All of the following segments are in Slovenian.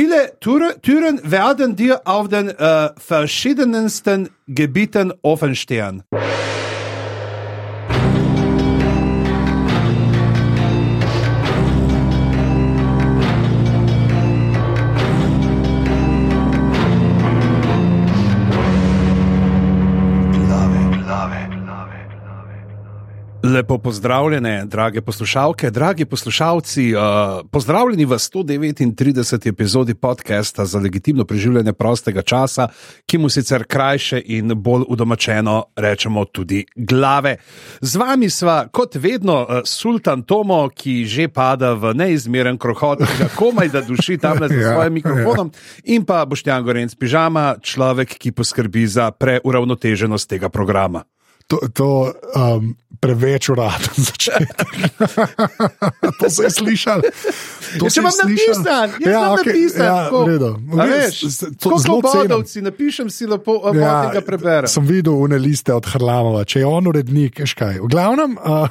Viele Türen werden dir auf den äh, verschiedensten Gebieten offenstehen. Lepo pozdravljene, drage poslušalke, dragi poslušalci. Uh, pozdravljeni v 139. epizodi podcasta za legitimno preživljanje prostega časa, ki mu sicer krajše in bolj udomačeno rečemo tudi glave. Z vami sva, kot vedno, uh, sultan Tomo, ki že pada v neizmeren krohot, ga komaj da duši tam nad ja, svojim mikrofonom, in pa Boštjan Gorenc Pižama, človek, ki poskrbi za preuravnoteženost tega programa to, to um, preveč uraden začetek. to se je slišal. To ja, če imam napisan, ja, okay, napisan, ja, redo. Veš, zelo podobci, napišem si lepo, ja, da ga preberem. Sem videl une liste od Hrlamova, če je on urednik, škaj. V glavnem, uh,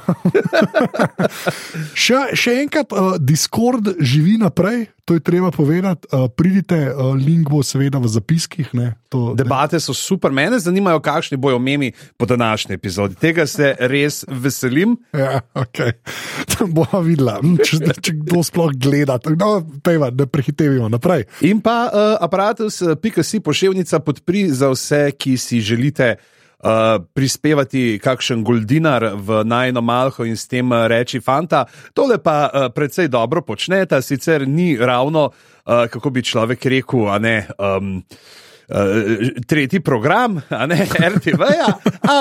še, še enkrat, uh, Discord živi naprej to je treba povedati. Uh, pridite, uh, link bo seveda v zapiskih. Ne, to, Debate so super, mene zanimajo, kakšni bojo memi po današnji epizodi. Tega se res veselim. Ja, ok. Tam bomo videli, hm, če, če kdo sploh gleda. No, pejva, da prehitevimo naprej. In pa uh, aparatus, pika si pošiljka podpri za vse, ki si želite. Uh, prispevati kakšen goldinar v najno malho in s tem reči, fanta, tole pa uh, predvsej dobro počnete, sicer ni ravno, uh, kako bi človek rekel, a ne. Um, uh, tretji program, a ne RTV, -ja,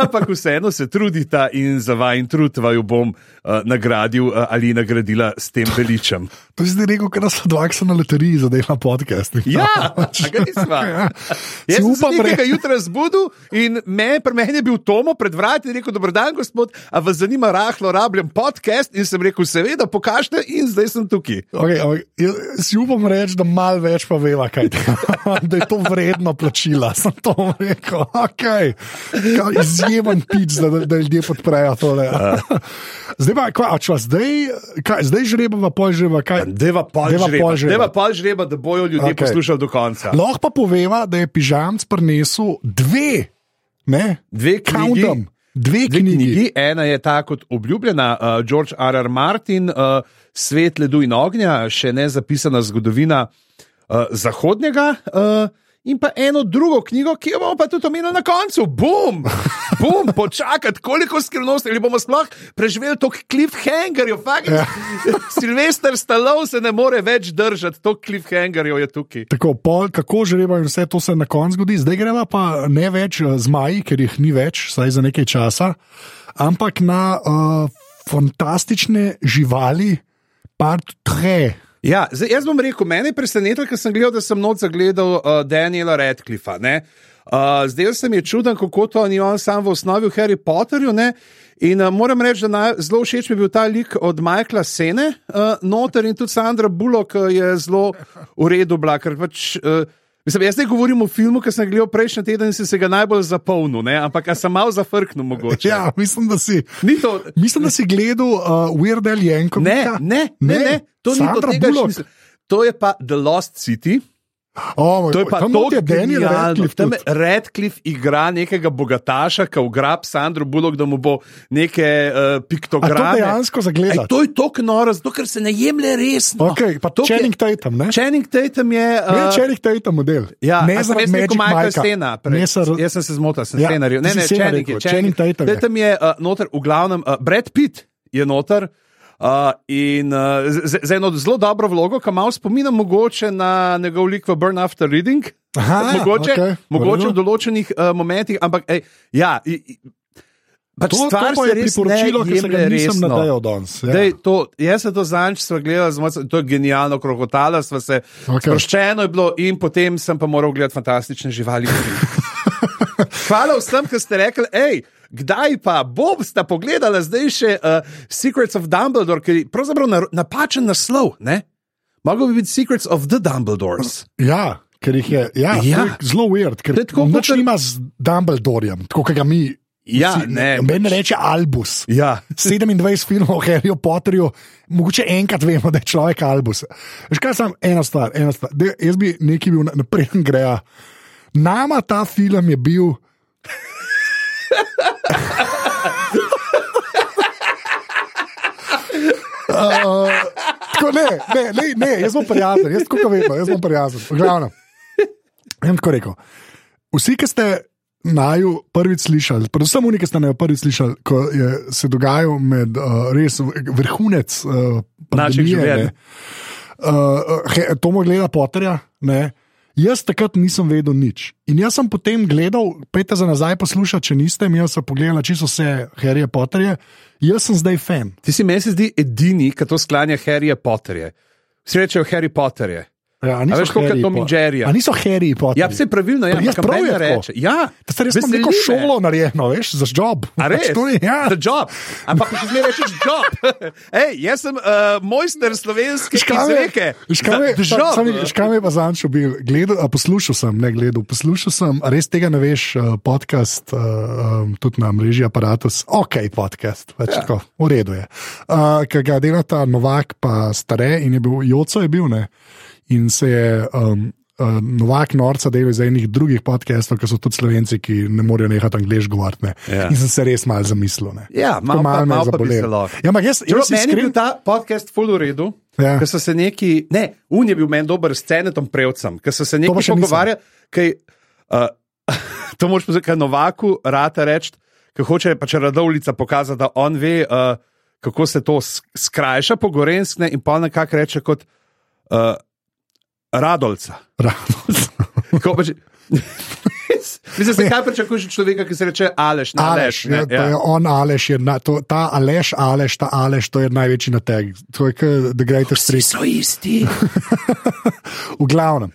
ampak vseeno se trudita in za vajen trud vaju bom uh, nagradil uh, ali nagradila s tem veličem. To je zdaj rekel, ker so dva, so na loteriji za delo podcast. Ja, ga nismo. Ja. Jaz sem upal, da je jutra zbudil in me, pri meni je bil Tomo pred vrati in rekel: Dobro dan, gospod, a vas zanima rahlo rabljen podcast? In sem rekel: Seveda, pokažite in zdaj sem tukaj. Okay, okay. Si upam reči, da malo več pa veva, kaj te, da je to vredno plačila, sem to rekel. Okay. Izjemen pič, da, da ljudje podprejo tole. Zdaj pa, kva, čva, zdaj, kaj, zdaj žrebava, pol žrebava. Deva pol žrebava, pol žrebava, da bojo ljudje okay. poslušali do konca. Lahko pa poveva, da je pižamc prinesel dve, ne? Dve knjigi. Dve knjigi. knjigi. Ena je ta kot obljubljena, uh, George R. R. Martin, uh, Svet ledu in ognja, še ne zapisana zgodovina uh, Zahodnega. Uh, in pa eno drugo knjigo, ki jo bomo pa tudi omenili na koncu. Bum, bum, počakati, koliko skrivnosti, ali bomo sploh preživeli to cliffhangerjo. Ja. Silvestr Stalov se ne more več držati, to cliffhangerjo je tukaj. Tako, pol, kako želimo, in vse to se na koncu zgodi, zdaj gremo pa ne več eh, z maji, ker jih ni več, saj za nekaj časa, ampak na uh, fantastične živali, part tre. Ja, zdaj, jaz bom rekel, meni je presenetilo, ker sem gledal, da sem noč zagledal uh, Daniela Radcliffa. Uh, zdaj se mi je čuden, kako to ni on sam v osnovi v Harry Potterju. Ne? In uh, moram reči, da naj, zelo všeč mi je bil ta lik od Michaela Sene, uh, noter in tudi Sandra Bullock je zelo v redu, bila, ker pač. Uh, Mislim, jaz ne govorim o filmu, ki sem ga gledal prejšnji teden in sem se ga najbolj zapolnil, ne? ampak sem malo zafrknil. Mogoče. Ja, mislim, da si, to... mislim, da si gledal uh, Weird Al Jankovic. Ne, ne, ne, ne, to Sandra ni to, tega, to je pa The Lost City. Oh, to je pa to, kar je Daniel Radcliffe. Tam Radcliffe igra nekega bogataša, ki ugrab Sandro Bullock, da mu bo neke uh, piktograme. To dejansko zagleda. To je to knoro, zato ker se ne jemlje resno. Okay, pa to Channing Tatum, ne? Channing Tatum je. Uh, ne, Channing Tatum model. Ja, ne za Magic Michael Stena. Jaz sem se zmotil, sem ja, scenarij. Ne, ne, Channing, Channing, Channing Tatum. Tatum je uh, noter, v glavnem, uh, Brad Pitt je noter. Uh, in uh, za eno zelo dobro vlogo, ki malo spominja mogoče na njegov lik v Burn After Reading. Aha, mogoče okay. mogoče v določenih uh, momentih, ampak ej, ja. Pač to, stvar to je priporočilo, ki sem ga nisem nadejal danes. Ja. Dej, to, jaz sem to zanč sva gledala, to je genialno, krokotala sva se. Okay. Sproščeno je bilo in potem sem pa moral gledati fantastične živali. Hvala vsem, ki ste rekli, hej kdaj pa Bob sta pogledala zdaj še uh, Secrets of Dumbledore, ki je pravzaprav na, napačen naslov. Mogoče bi bil Secrets of the Dumbledores. Ja, ker jih je, ja, ja. zelo weird, ker tako noč kot... ima z Dumbledorjem, tako kot ga mi. Ja, Si- ne. Noben ne reče Albus. Ja. 27 filmov o Harryju Potterju, mogoče enkrat vemo, da je človek Albus. Veš kaj, samo ena stvar, ena stvar. Dej, jaz bi nekaj bil naprej, greja. Nama ta film je bil. Uh, tako ne, ne, ne, ne, jaz bom prijazen, jaz tako vedno, jaz bom prijazen. Jaz bom tako rekel. Vsi, ki ste naju prvič slišali, predvsem oni, ki ste naju prvič slišali, ko je se dogajal med uh, res vrhunec uh, Naših življenj. Uh, he, to mu gleda Potterja. Ne. Jaz takrat nisem vedel nič. In jaz sem potem gledal, pejte za nazaj poslušati, če niste, mi sem pogledal čisto vse Harryje Potterje. Jaz sem zdaj fan. Ti si meni zdi edini, ki to sklanja Harryja Potterja. Vsi rečejo Harry Potterje. Ja, a veš, koliko je Tom in Po- Jerryja? A niso Harry Potter. Ja, vse pravilno je, Jaz ampak prav prav je je tako. reče. Ja, To ste res neko šolo narejeno, veš, za job. A res? Pač je, ja. Za job. Ampak če zmeraj rečeš job. Ej, jaz sem uh, mojster slovenske izreke. Za- the job. Škam je pa zančo bil, gledal, a, poslušal sem, ne gledal, poslušal sem, a res tega ne veš, uh, podcast, uh, um, tudi na mreži aparatus, ok, podcast, pač Ja. tako, v redu je. Uh, Ker ga delata Novak pa stare in je bil, Joco je bil, ne, in se je. Um, Uh, Novak Norca dela za enih drugih podcastov, ki so tudi slovenci, ki ne morejo nehati angliško govoriti. ne. Ja. In sem se res malo zamislil. ne. Ja, malo me je malo pa bi zabolelo. se lahko. Ja, ampak jaz, Čeprav jaz Meni je bil iskren, ta podcast full v redu. Ja. Ker so se neki, ne, un je bil meni dober s cenetom prevcem, ker so se neki še pogovarjali, kaj, uh, to moš pozvati, kaj Novaku rata reči, ker hoče pač radovlica pokazati, da on ve, uh, kako se to sk- skrajša po gorenskne in pa nekako reče kot uh, radolca. Ko Pač, Mislim, se kaj pričakuješ od človeka, ki se reče Aleš, ne Aleš. Aleš, ja, ne, ja. je on Aleš, je na, to, ta Aleš, Aleš, ta Aleš, to je največji nateg. To je kot The Greatest Street. so isti. V glavnem.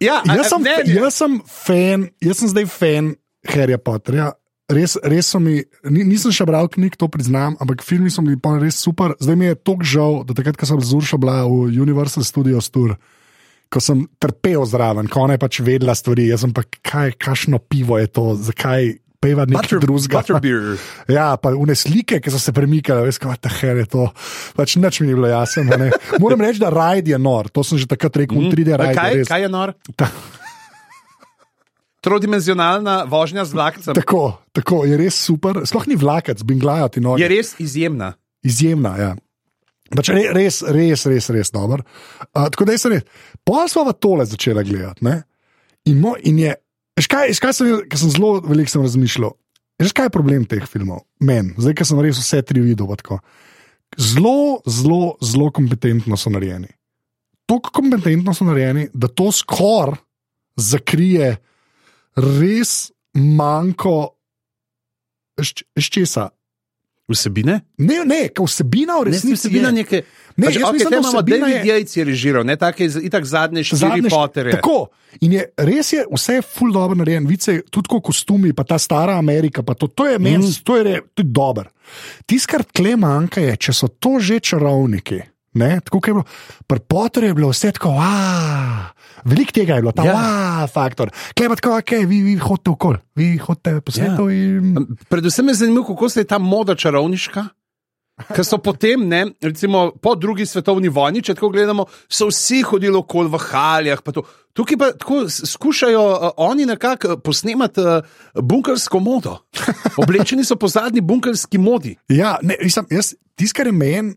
Ja, a- Jaz sem, ne, ne. jaz sem fan, jaz sem zdaj fan Harryja Potterja. Res, res so mi, ni, nisem še bral knjig, to priznam, ampak filmi so mi pa res super. Zdaj mi je tako žal, da takrat, ko sem z Uršo bila v Universal Studios Tour, ko sem trpel zraven, ko ona je pač vedela stvari, jaz sem pa, kaj, kakšno pivo je to, zakaj peva nekaj drugega. Ja, pa une slike, ki so se premikale, veš, kaj ta her je to. Pač nič mi ni bilo jasno. Moram reči, da rajd je nor, to sem že takrat rekel, mm. 3D A rajd. Kaj, je kaj je nor? Ta, Trodimenzionalna vožnja z vlakcem tako, tako, je res super. Sploh ni vlakec, binglaja ti nor. je res izjemna. Izjemna, ja. Pač re, res, res, res, res dober. Uh, tako da je se res. Pol smo pa tole začeli gledati. ne. In, mo, in je, veš kaj, veš kaj sem, ker sem zelo veliko sem razmišljal. Veš kaj je problem teh filmov? Meni, zdaj, ker sem res vse tri videl. tako. Zelo, zelo, zelo kompetentno so narejeni. Tako kompetentno so narejeni, da to skoraj zakrije res manjko. Iz česa? Vsebine? Ne, ne, vsebina v Ne, resnici vsebina je. neke. Ne, pač, jaz okay, mislim, da imamo David je- Yates je režiral, ne take itak zadnje štiri Zadnje potere. Tako. In je, res je vse ful dobro narejen, vice, tudi kot kostumi, pa ta stara Amerika, pa to, to je meni, mm. to je, to je dobro. Tisto, kar tle manjka, je, če so to že čarovniki. Ne, tako je bilo, pri Potterju je bilo vse tako, ah, veliko tega je bilo, ta Ja. faktor. Klej pa tako, ok, vi, vi hodite okol, vi hodite po svetu ja. in. Predvsem me zanima, kako se je ta moda čarovniška. Ker so potem, ne, recimo po drugi svetovni vojni, če tako gledamo, so vsi hodili okoli v haljah. pa. Tukaj pa tako skušajo uh, oni nekako uh, posnemati uh, bunkersko modo. Oblečeni so po zadnji bunkerski modi. Ja, ne, jaz, tisto, kar je meni.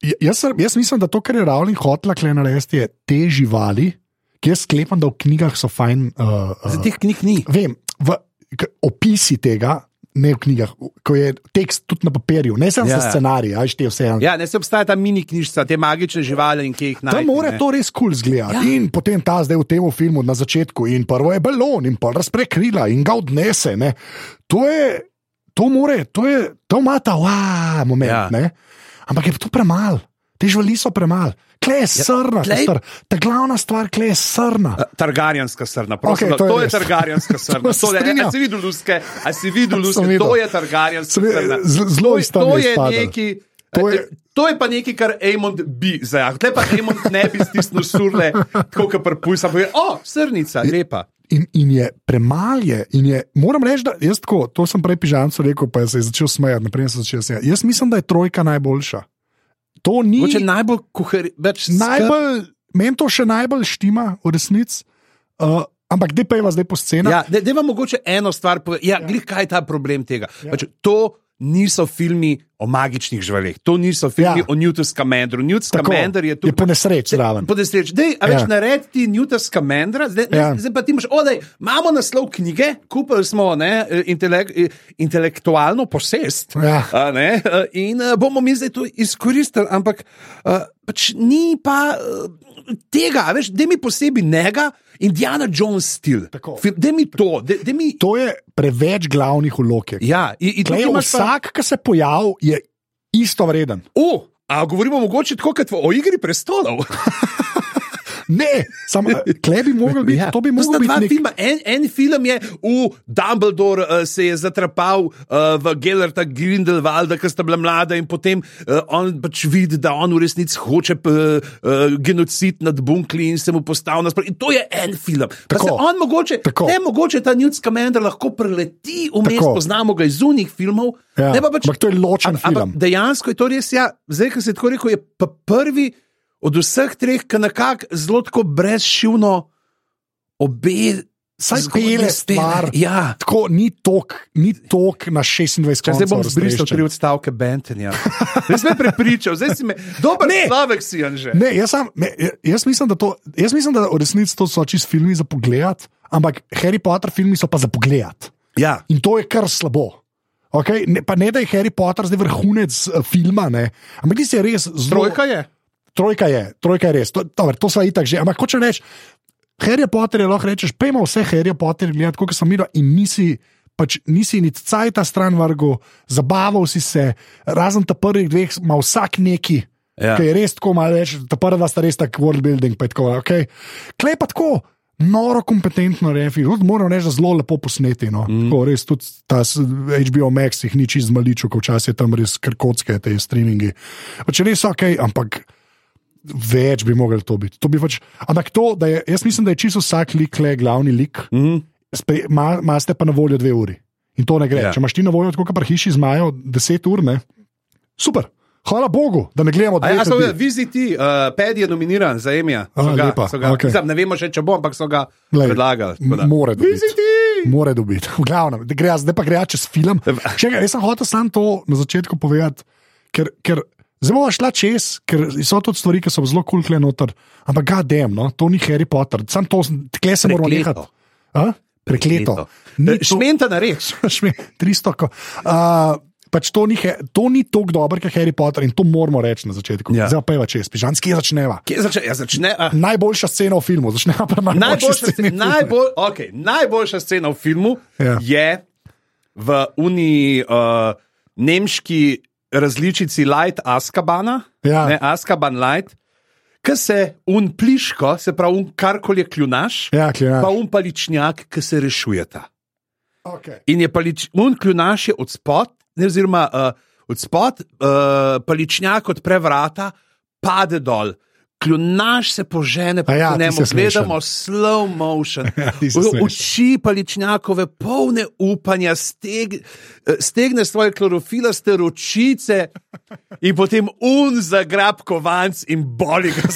Jaz, sem- jaz mislim, da to, kar je Ravlin hotla kle narediti, je te živali, ki jaz sklepam, da v knjigah so fajn. Uh, Za uh, teh knjig ni. vem, v, opisi tega, ne v knjigah, ko je tekst tudi na papirju, ne samo Ja. ja. za scenarij, aj te vse. Ja, ne se obstaja ta mini knjižica, te magične živali kje jih najdemo. mora to res kul cool zgledati. Ja. Ja. In potem ta zdaj v tem filmu na začetku, in prvo je balon, in pol razpre krila in ga odnese. Ne. To je, to more, to je, to ima ta wow, moment. Ja. Ja. Ampak je to premalo, te živali so premalo. Kle je srna, ja, ta glavna stvar, kle je srna. Targarjanska srna, prosim, okay, to to, je to je res. targarjanska srna. To To je, a si videl luske, a si videl luske, videl. to je targarjanska Sem- srna. zelo To je- tam To je neki. To To je- je, to je pa nekaj, kar Amond bi zdaj. Tle pa Amond ne bi stisnil surle, tako kot prepujsa. O, srnica, lepa. In, in je premalje. In je, moram reči, da jaz tako, to sem prej pižamcu rekel, pa se je začel smejati, naprej sem začel smejati. Jaz mislim, da je trojka najboljša. To ni Mogoče najbolj kuhari, več najbolj, meni to še najbolj štima, v resnici. Uh, ampak kdaj pa je vas zdaj po sceni? Ja, da vam mogoče eno stvar povedati. Ja, ja. glih kaj je ta problem tega. Ja. Pač, to niso filmi o magičnih živalih, to niso filmi ja. o Newtonu Scamandru. Newton Scamander je tu. Je po nesreči zraven. Po nesreči. Dej, a več ja. naredi Newton Scamandra, zdaj, ja. zdaj pa ti imaš, odej, imamo naslov knjige, kupili smo ne, intelek, intelektualno posest. Ja. A, ne, in bomo mi zdaj to izkoristili, ampak a, pač ni pa. Tega, veš, da mi posebej njega, Indiana Jones stil. Da mi to, de, de mi... to je preveč glavnih ulog. Ja, in, in Klej, vsak, ki se pojavi, je isto vreden. O, a govorimo mogoče tako, kot o igri prestolov. Ne, samo klej bi mogel biti. Ja, to bi mogel biti. Nek... En, en film je v Dumbledore, uh, se je zatrpal uh, v Gellerta Grindelwalda, ki sta bila mlada in potem uh, on pač vidi, da on v resnici hoče uh, uh, genocid nad bunkli in se mu postavlja nasprotno. In to je en film. Tako, on mogoče, ne mogoče ta Newt Scamander lahko preleti vmes, poznamo ga iz unih filmov. Ja, pač, to je ločen a, film. Dejansko je to res, ja, zdaj, ki se tako rekel, je pa prvi od vseh treh, ki nekako zelo tako brezšivno obe. Saj spele stvar. Ja. Tako ni tok, ni tok na 26 km. Zdaj bom zbrisal tri odstavke Bentonja. Zdaj si me prepričal, zdaj si me. Dober ne, človek si že. Ne, jaz, sam, ne, jaz, mislim, to, jaz mislim, da v resnici to so čist filmi za pogled, ampak Harry Potter filmi so pa za pogled. Ja. In to je kar slabo. Okay? Ne, pa ne da je Harry Potter zdaj vrhunec uh, filma, ne? ampak ti si res zelo. Trojka je. Trojka je, trojka je res, to, dober, to sva itak že. Ampak hoče reči, Harry Potter je lahko rečeš, pejmo vse Harry Potter gledati, kot sem videl, in nisi. Pač nisi ni caj ta stran vrgel, zabaval si se, razen ta prvih dveh, ima vsak neki, ja. ki je res tako malo več, ta prva sta res tak world building. Okay. Klej pa tako, noro kompetentno refi, moram reči, da zelo lepo posneti. No. Mm. Tako, res tudi ta HBO Max jih ni čist zmaličil, ko včasih je tam res krkotske te streamingi. Pač res ok, ampak. Več bi mogli to biti. To bi pač, ampak to, da je, jaz mislim, da je čisto vsak lik, le glavni lik, mm. imaš pa na voljo dve uri. In to ne gre. Ja. Če imaš ti na voljo, kot pa hiši zmajo, deset ur, ne. Super. Hvala Bogu, da ne gledamo tega. Ja, so viziti, uh, Ped je nominiran za Emija. Okay. Ne vemo še, če bo, ampak so ga Lej, predlagali. More dobiti. More dobiti. V glavnem, gre, zdaj pa gre čez film. Še jaz sem hotel samo to na začetku povedati, ker. ker Zdaj bomo šla čez, ker so to stvari, ki so zelo kul, cool noter. Ampak ga dem, no? to ni Harry Potter, sam to, tkle se moramo nehati. Prekleto. Šmenta na reč. 300. Uh, pač to ni, to ni tako dobro, kot Harry Potter in to moramo reči na začetku. Ja. Zdaj pa je čez, pižanski začneva. Začne, ja, začne, uh. Najboljša scena v filmu, začneva pa najboljša scena. Najbolj, okay, najboljša scena v filmu ja. je v uni uh, nemški različici Light Askabana, ja. ne Askaban Light, ki se un pliško, se pravi, un karkoli je kljunaš, ja, kljunaš. pa un paličnjak, ki se rešujeta. Okay. In je palič, un kljunaš je od spod, oziroma uh, od spod, uh, paličnjak odpre vrata, pade dol kljunaš se požene, pa ja, ne gledati slow motion. Ja, Oči paličnjakove, polne upanja, steg, stegne svoje klorofilaste ročice in potem un za grab kovanc in boli ga.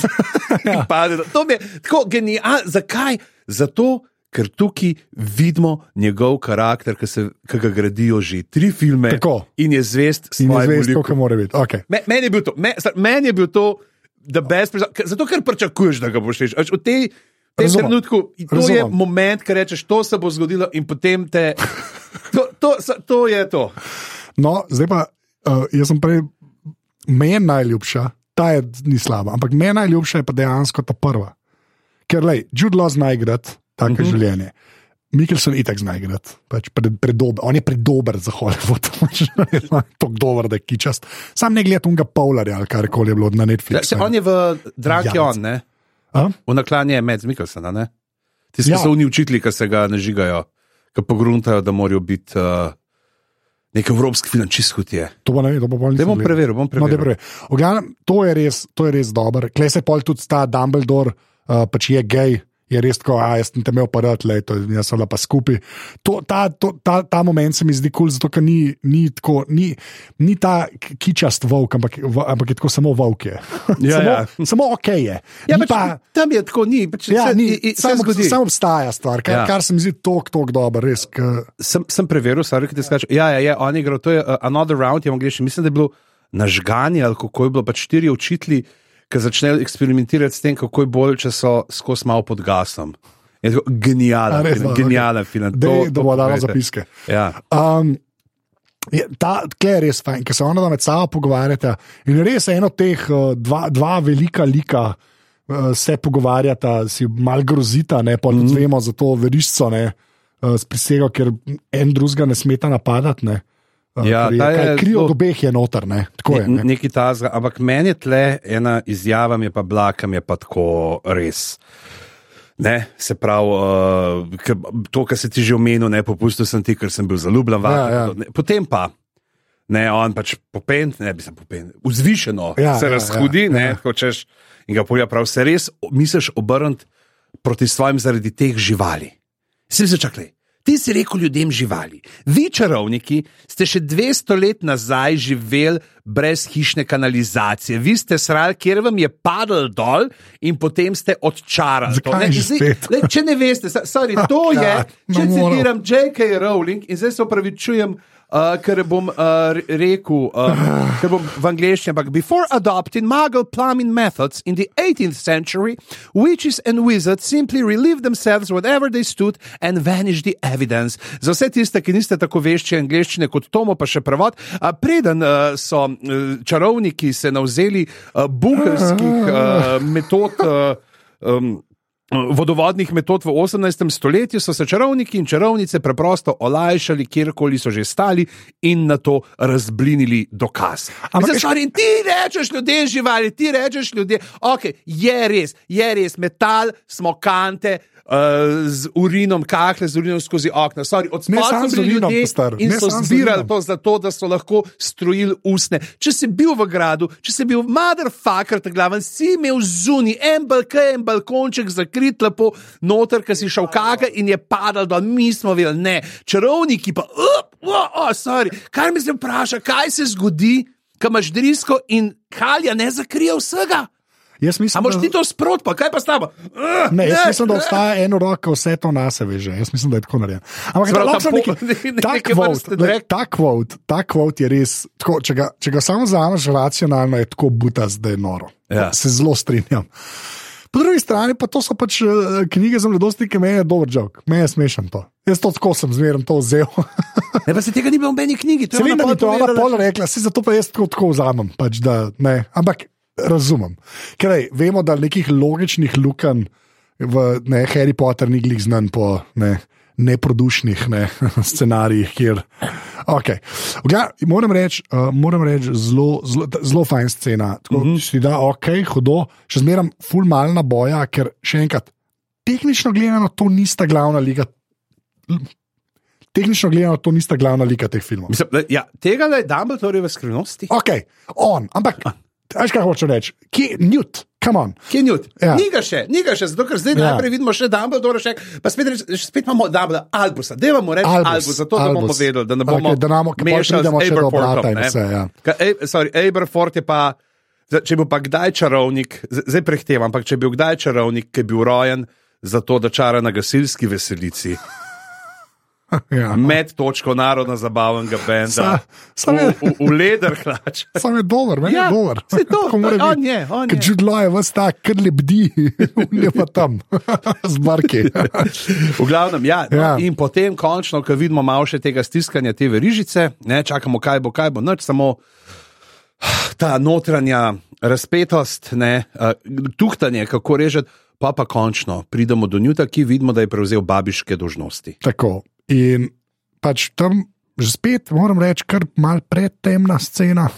ja. To je tako genialno. Zakaj? Zato. Ker tukaj vidimo njegov karakter, ki, se, ki ga gradijo že tri filme, Tako. in je zvest svojemu liku. Okay. Meni je, men je bil to, Zato, ker pričakuješ, da ga boš rešil. V tej, tej trenutku to Razumem. je moment, ki rečeš, to se bo zgodilo, in potem te. To, to, to je to. No, zdaj pa, uh, jaz sem prej, meni najljubša, ta je ni slaba, ampak meni najljubša je pa dejansko ta prva. Ker, lej, Jude Law zna igrati tako uh mhm. -huh. življenje. Mikkelsen itek zna igrati, pač pred, predober, on je predober za Hollywood, tako dober, da je kičast. Sam ne gledam unga Polarja ali kar koli je bilo na Netflixu. Ja, on je v Draki on, ne? A? V naklanje je med Mikkelsena, ne? Ti ja. so oni učitelji, ki se ga nažigajo, ki pogruntajo, da morajo biti. Uh, Nek evropski film, čisto je. To bo ne, to bo bolj zanimivo. Bom preveril, bom preveril. No, preveril. To je res, res dobro. Klej se pol tudi ta Dumbledore, uh, pač je gej, je res tako, a jaz sem te imel parat, le, to, jaz sem pa skupaj. To, ta, to, ta, ta moment se mi zdi kul, cool, zato ker ni, ni, tako, ni, ni ta kičast volk, ampak, ampak je tako samo volk. Je. Ja, samo, ja. samo ok je. Ja, Ni pač, pa, tam je tako, ni. Pač, Ja, se, ni, i- samo, samo obstaja stvar, kar, Ja. kar se mi zdi tako, tako dobro, res. K, sem, sem preveril, stvari, ki ti skačejo. Ja, ja, ja, on je igral, to je uh, Another Round, je v angliščini. Mislim, da je bilo nažganje ali kako je bilo, pač štiri učitelji, ki začnejo eksperimentirati s tem, kako je bolj, če so skozi malo pod gasom. Je A, Genijalen, res, film, no, genijalen film. Dej, da bo dala zapiske. Ja. Um, je, ta, je res fajn, ker se ona med sabo pogovarjata. In res eno teh uh, dva, dva velika lika uh, se pogovarjata, si mal grozita, ne pa mm. vemo za to veriščo, ne uh, s prisego, ker en drugega ne smeta napadati. Ne. Ja, je, je kri od obeh je noter, ne. Tako je. Ne, Ne. nekaj tazga, ampak meni je tle ena izjava, mi je pa blakam, je pa tako res. Ne, se pravi, uh, to, kar si ti že omenil, ne popustil sem ti, ker sem bil zaljubljen. Ja, ja. ne, Potem pa, ne, on pač popent, ne bi se popent, vzvišeno Ja, se ja, razhudi, ja, ne, ja. hočeš in ga polja prav, se res misliš obrniti proti svojim zaradi teh živali. Sem se čakal. Ti si rekel ljudem živali. Vi, čarovniki, ste še 200 let nazaj živeli brez hišne kanalizacije. Vi ste srali, kjer vam je padel dol in potem ste odčarali. to, Zakaj ne. Zdaj, spet? le, če ne veste, sorry, to je, Ja, no če moram. citiram J.K. Rowling in zdaj se opravičujem. Uh, ker bom uh, re- rekel, uh, ker bom v angleščini, ampak before adopting Muggle plumbing methods in the 18th century, witches and wizards simply relieved themselves wherever they stood and vanished the evidence. Za vse tiste, ki niste tako vešči angleščine kot Tomo, pa še prevod, uh, preden uh, so uh, čarovniki se navzeli uh, bunkerskih uh, metod. Um, Vodovodnih metod v 18. stoletju so se čarovniki in čarovnice preprosto olajšali, kjerkoli so že stali, in na to razblinili dokaz. Ampak sorry, in ti rečeš ljudem živali, ti rečeš ljudem, ok, je res, je res, metal, smo kante. Uh, z urinom, kahle, z urinom skozi okna. Sorry, od spodaj so bili urinom, ljudje in ne so zbirali to zato, da so lahko strojili usne. Če si bil v gradu, če si bil motherfucker, ta glaven, si imel zunaj en balkon, en balkonček zakrit lepo, noter, ki si šel kaka in je padal dol, mi smo videli, ne, čarovniki pa, up, oh, oh, sorry, kar mi se vpraša, kaj se zgodi, ko imaš drisko in halja ne zakrije vsega. Jaz mislim, A moš da- ti to sprot, pa kaj pa s tabo? Uh, Ne, jaz mislim, da obstaja eno roko, vse to na sebe veže. Jaz mislim, da je tako narejeno. Ampak Sprav, lahko ta sem po- neki- ne- ne- ta quote, quote, quote je res, tako, če, ga, če ga samo vzameš racionalno, je tako butas, da je noro. Ja. Se zelo strinjam. Po drugi strani pa to so pač uh, knjige za mladosti, ki me je dober jok, me je smešen to. Jaz to tako sem zmerno to vzel. Ne, pa se tega ni bilo v meni knjigi. to je Se vem, da pol to ona pol rekla, se zato pa jaz tako, tako vzamem. Pač, da, ne, ampak razumem. Ker ej, vemo, da nekih logičnih lukenj v ne, Harry Potter ni glih znan po ne, neprodušnih ne, scenarijih. Kjer, okay. Gla, moram reči, uh, moram reči zelo, zelo, zelo fajn scena. Tako, mm -hmm. Si da, ok, hudo, še zmeraj ful malna boja, ker še enkrat, tehnično gledano, to nista glavna liga. Tehnično gledano, to nista glavna lika teh filmov. Mislim, da, ja, tega je Dumbledore v skrivnosti. Ok, on, ampak, veš kaj hočeš reči? Kje, Newt, come on. Kenjut. Ja. Ni ga še, ni ga še, zato ker zdaj Ja. najprej vidimo še Dumbledore, še, pa spet, reč, spet imamo Dumbledore, Albusa. Deva mu reči Albus, Albus, zato da bomo povedali, da ne bomo Okej, da namo- mešali z ne. vse, ja. Ka- Ej, sorry, Aberforth je pa, če bo pa kdaj čarovnik, zdaj prehtevam, ampak če bi bil kdaj čarovnik, ki je bil rojen za to, da čara na gasilski veselici, ja. med točko narodno zabavnega benda, Sa- sam v, je- v, v leder hlač. Sam je dober, meni Ja, je dober. saj to, mora on biti. je, on je. Law je vas ta, ker lebdi, on je pa tam, z barki. V glavnem, ja, no, Ja. In potem, končno, ko vidimo malo še tega stiskanja te verižice, ne, čakamo, kaj bo, kaj bo, noč samo ta notranja razpetost, ne, tuhtanje, kako režeti, pa pa končno pridemo do Njuta, ki vidimo, da je prevzel babiške dožnosti. Tako. In pač tam, že spet moram reči, kar mal predtemna scena.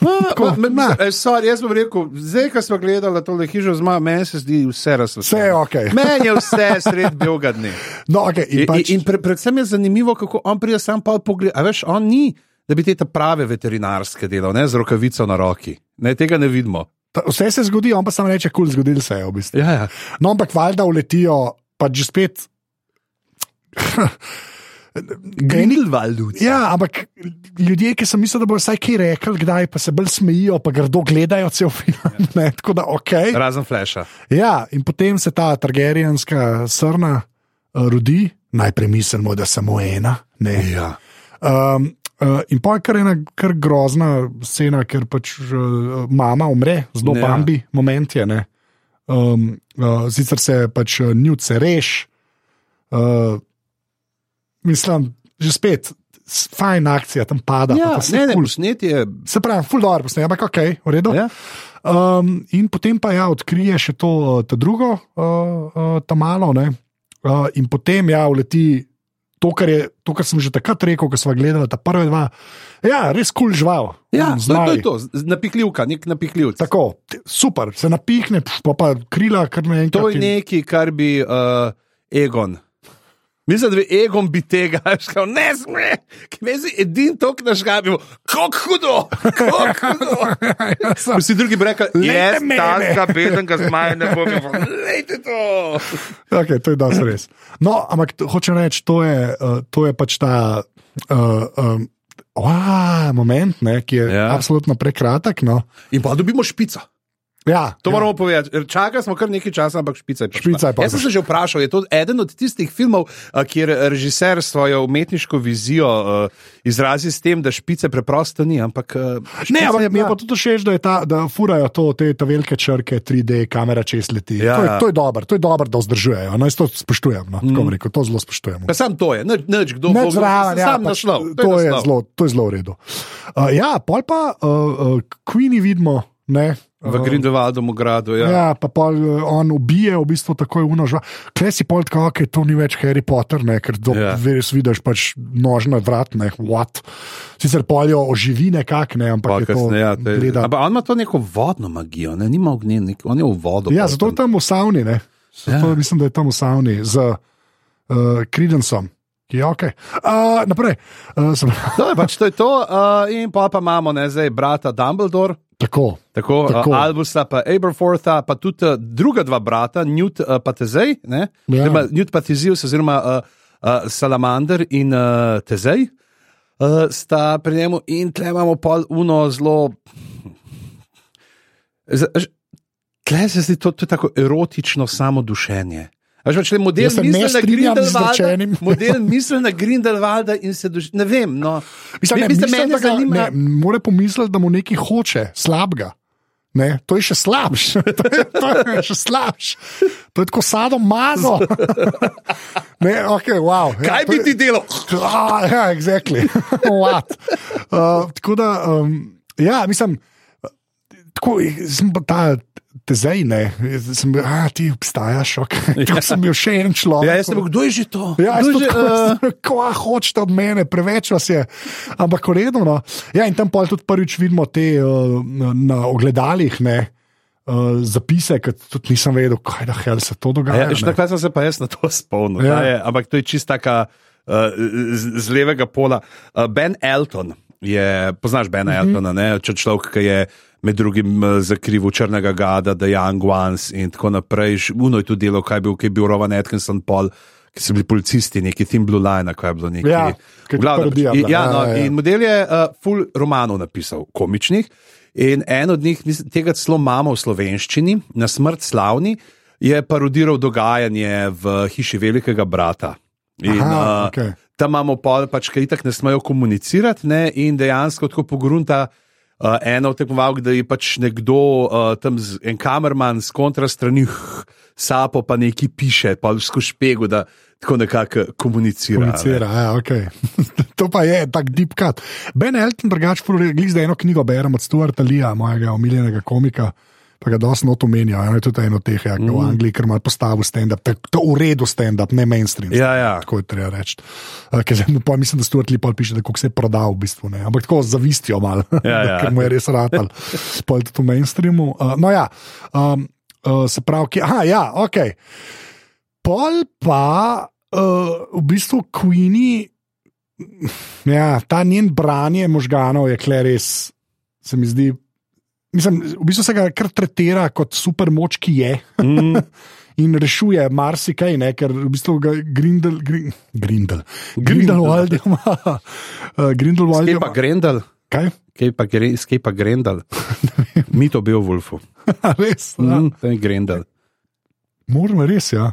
Ne. eh, sorry, jaz bom rekel, zdaj, ko smo gledali to hišo z mamo, meni se zdi vse razsvetljeno. Vse je okej. Meni je vse sred belega dne. No, okay, in pač, in, in pre, predvsem je zanimivo, kako on pride sam pa pogled. A veš, on ni, da bi te prave veterinarske delal, ne z rokavico na roki. Ne, tega ne vidimo. ta, vse se zgodi, on pa samo reče, kul, cool, zgodil se je v bistvu. Ja, ja. No, ampak valjda uletijo pa že spet. Grindelwald. Ja, ampak ljudje, ki sem mislil, da bo vsaj kaj rekel, kdaj pa se bolj smejijo, pa grdo gledajo cel film. Ne, tako da, ok. Razen flasha. Ja, in potem se ta targerijanska srna uh, rodi, najprej mislimo, da samo ena. Ne. Ja. Um, uh, in pa je kar ena kar grozna scena, ker pač uh, mama umre, zelo Ja. ja. bambi, moment je. ne. Um, uh, sicer se pač uh, njut se reš, uh, mislim, že spet, fajn akcija tam pada. Ja, pa ne, ne, kul. posnet je. Se pravi, full dobro posnet, ampak ok, v redu. Ja. Um, in potem pa ja, odkrije še to, uh, to drugo, uh, uh, ta malo, ne. Uh, in potem ja, uleti to, kar, je, to, kar sem že takrat rekel, ko smo gledali ta prve dva. Ja, res kul cool žival. Ja, to, to je to, napihljivka, nek napihljivc. Tako, super, se napihne, pa, pa krila, kar me enkrat. To je nekaj, kar bi uh, Egon. Mislim, da bi Egon bi tega šel, ne sme, ki me zdi edin tok naš gabil, kako hudo, kako hudo. Vsi drugi bi rekli, jaz mene." ta bedenka zmaja ne bom imel, lejte to. Okay, to je dosti res. No, ampak hočem reči, to je, uh, to je pač ta uh, um, oa, moment, ne, ki je Ja. ja. absolutno prekratek. No. In pa dobimo špico. Ja, To ja. moramo povedati. Čakali smo kar nekaj časa, ampak špica je prišla. Špica je pa Jaz sem se že vprašal, je to eden od tistih filmov, a, kjer režiser svojo umetniško vizijo uh, izrazi s tem, da špice preprosto ni. Ampak, uh, Ne, ampak mi je pa tudi všeč, da, je ta, da furajo to, te velike črke, 3D, kamera čez leti. Ja, to, je, to je dobro, to je dobro, da vzdržujejo. No, jaz to spoštujem. No, mm. rekel, to zelo spoštujem. Pa sam to je, nič, nič kdo Neč zraven, ja, sam pač, naslov. to, je naslov. zelo, to je zelo v redu. Uh, ja, pol pa uh, uh, Queenie vidimo. Ne, V Grindelwaldovem gradu. Ja. Ja, pa pol, eh, on ubije v bistvu takoj unožva. Klej si pol tako, okay, to ni več Harry Potter, ne, ker do, Ja. yeah. res vidiš pač nožne vrat, ne, what. Sicer polijo oživi nekako, ne, ampak Pa je to kasneje, ja, te- gleda. Ampak on ima to neko vodno magijo, ne? nima ognja, nek- on je v vodo. Ja, pol zato je tam. v savni, ne. Zato Ja. ja. mislim, da je tam v savni z uh, Credensom. Ki je ok. Uh, naprej. Uh, sem, To je pač to, je to uh, in pa, pa imamo ne, zdaj brata Dumbledore. Tako. Tako, Tako. uh, Albusa, pa Aberfortha, pa tudi uh, druga dva brata, Newt uh, pa Tezej? Ja. Oziroma, Newt pa Tezius, oziroma uh, uh, Salamander in uh, Tezej. Uh, sta pri njemu in tle imamo pol uno zelo. Tle se zdi to, to tako erotično samodušenje. Pač le model misli na Grindelwalda, model misli na Grindelwalda in se duši. Ne vem. No. Mislim, ne, Mislim, mislim, da ga, zanima- ne, mora pomisliti, da mu nekaj hoče, slabega. Ne, to je še slabš, to je, to je še slabš. To je tako sadom mazo. ne, okay, wow. Kaj ja, to bi je- ti delal? Ja, exactly. Uh, tako da, um, ja, mislim, tako, sem pa ta tezej, ne, sem bil, a ti obstajaš, ok. Tako sem bil še en človek. Ja, jaz sem bil, kdo je že to? Ja, Kdo je že, uh... uh, kva hočete od mene, preveč vas je. Ampak uredno. No. Ja, in tam pol tudi prvič vidimo te uh, na ogledalih. Ne, Uh, zapise, ki tudi nisem vedel, kaj da hell se to dogaja. Ja, še takrat sem se pa jaz na to spomnil. Ja. Ja. Je, ampak to je čist taka uh, z, z levega pola. Uh, ben Elton je, poznaš Bena mm -hmm. Eltona, ne? Če človek, ki je med drugim uh, zakrivil Črnega Gada, Young Ones in tako naprej. Uno je tudi delo, kaj je bil, kaj je bil Rowan Atkinson, Paul. Ki so bili policisti, neki Thin Blue Line, kaj je bilo neki. Ja, glavnem, parodija bila. ja, no, Ja, ja, ja. In model je uh, full romanov napisal, komičnih. In en od njih, tega celo imamo v slovenščini, na smrt slavni, je parodiral dogajanje v hiši velikega brata. In, Aha, uh, okej. Tam imamo pol, pač, ki itak ne smejo komunicirati, ne, in dejansko tako pogrunta. Uh, eno od tekmovalk, da je pač nekdo, uh, tam z, en kamerman z kontra strani, hm, sapo pa nekaj piše, pa skozi špegu, da tako nekako komunicira. ne. Komunicira, ja, okay. to pa je tak deep cut. Ben Elton, drugače, glej zdaj eno knjigo berem od Stuarta Lea, mojega omiljenega komika. Pa ga dosti not omenijo, eno je tudi eno teh, ja, mm. v Angliji, ker ima postavil stand-up, to, to v redu stand-up, ne mainstream. Ja, ja. Tako je treba reči. Uh, ker zdaj pa mislim, da Stuart Lee pol piše, da koliko se je prodal, v bistvu ne. Ampak tako z zavistjo malo, Ja, ja. ker mu je res ratal, pol tudi v mainstreamu. Uh, no ja, um, uh, se pravi, ki, aha, ja, ok. Pol pa uh, v bistvu Queenie, ja, ta njen branje možganov je kle res, se mi zdi. Mislim, v bistvu se ga kar tretira kot super moč, ki je. Mm, in rešuje marsikaj, ne, ker v bistvu ga Grindel, Grin, Grindel, Grindelwald ima. Uh, Grindelwald Skaj pa ima. Grendel, Kaj? kaj pa, skaj pa Grendel. Mi to Beowulfu. res? Ja. Mm, to je Grendel. Moramo res, ja.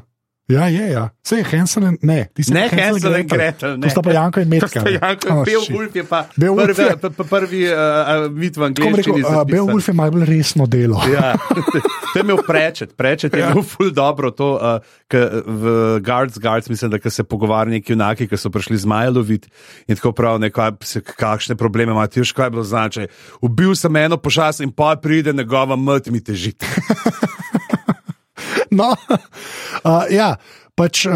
Ja, je, ja. Vse je Hansel in ne, Ne, Hansel in Gretel, ne. To sta pa Janko in Metka. Janko in Oh. Beowulf je pa Beowulf prvi, je- prvi uh, mit v angleščini. uh, zapisan. Beowulf je malo bolj resno delo. Ja, to je imel prečet, prečet je Ja. bil ful dobro. To, uh, k, v Guards, Guards, mislim, da se pogovarjajo neki junaki, ki so prišli z Majlovit in tako prav, nekaj, kakšne probleme ima, ti veš, kaj je bilo značaj. Ubil sem eno pošast in pa pride njegova mt mi težiti. No, uh, ja. Pač, uh,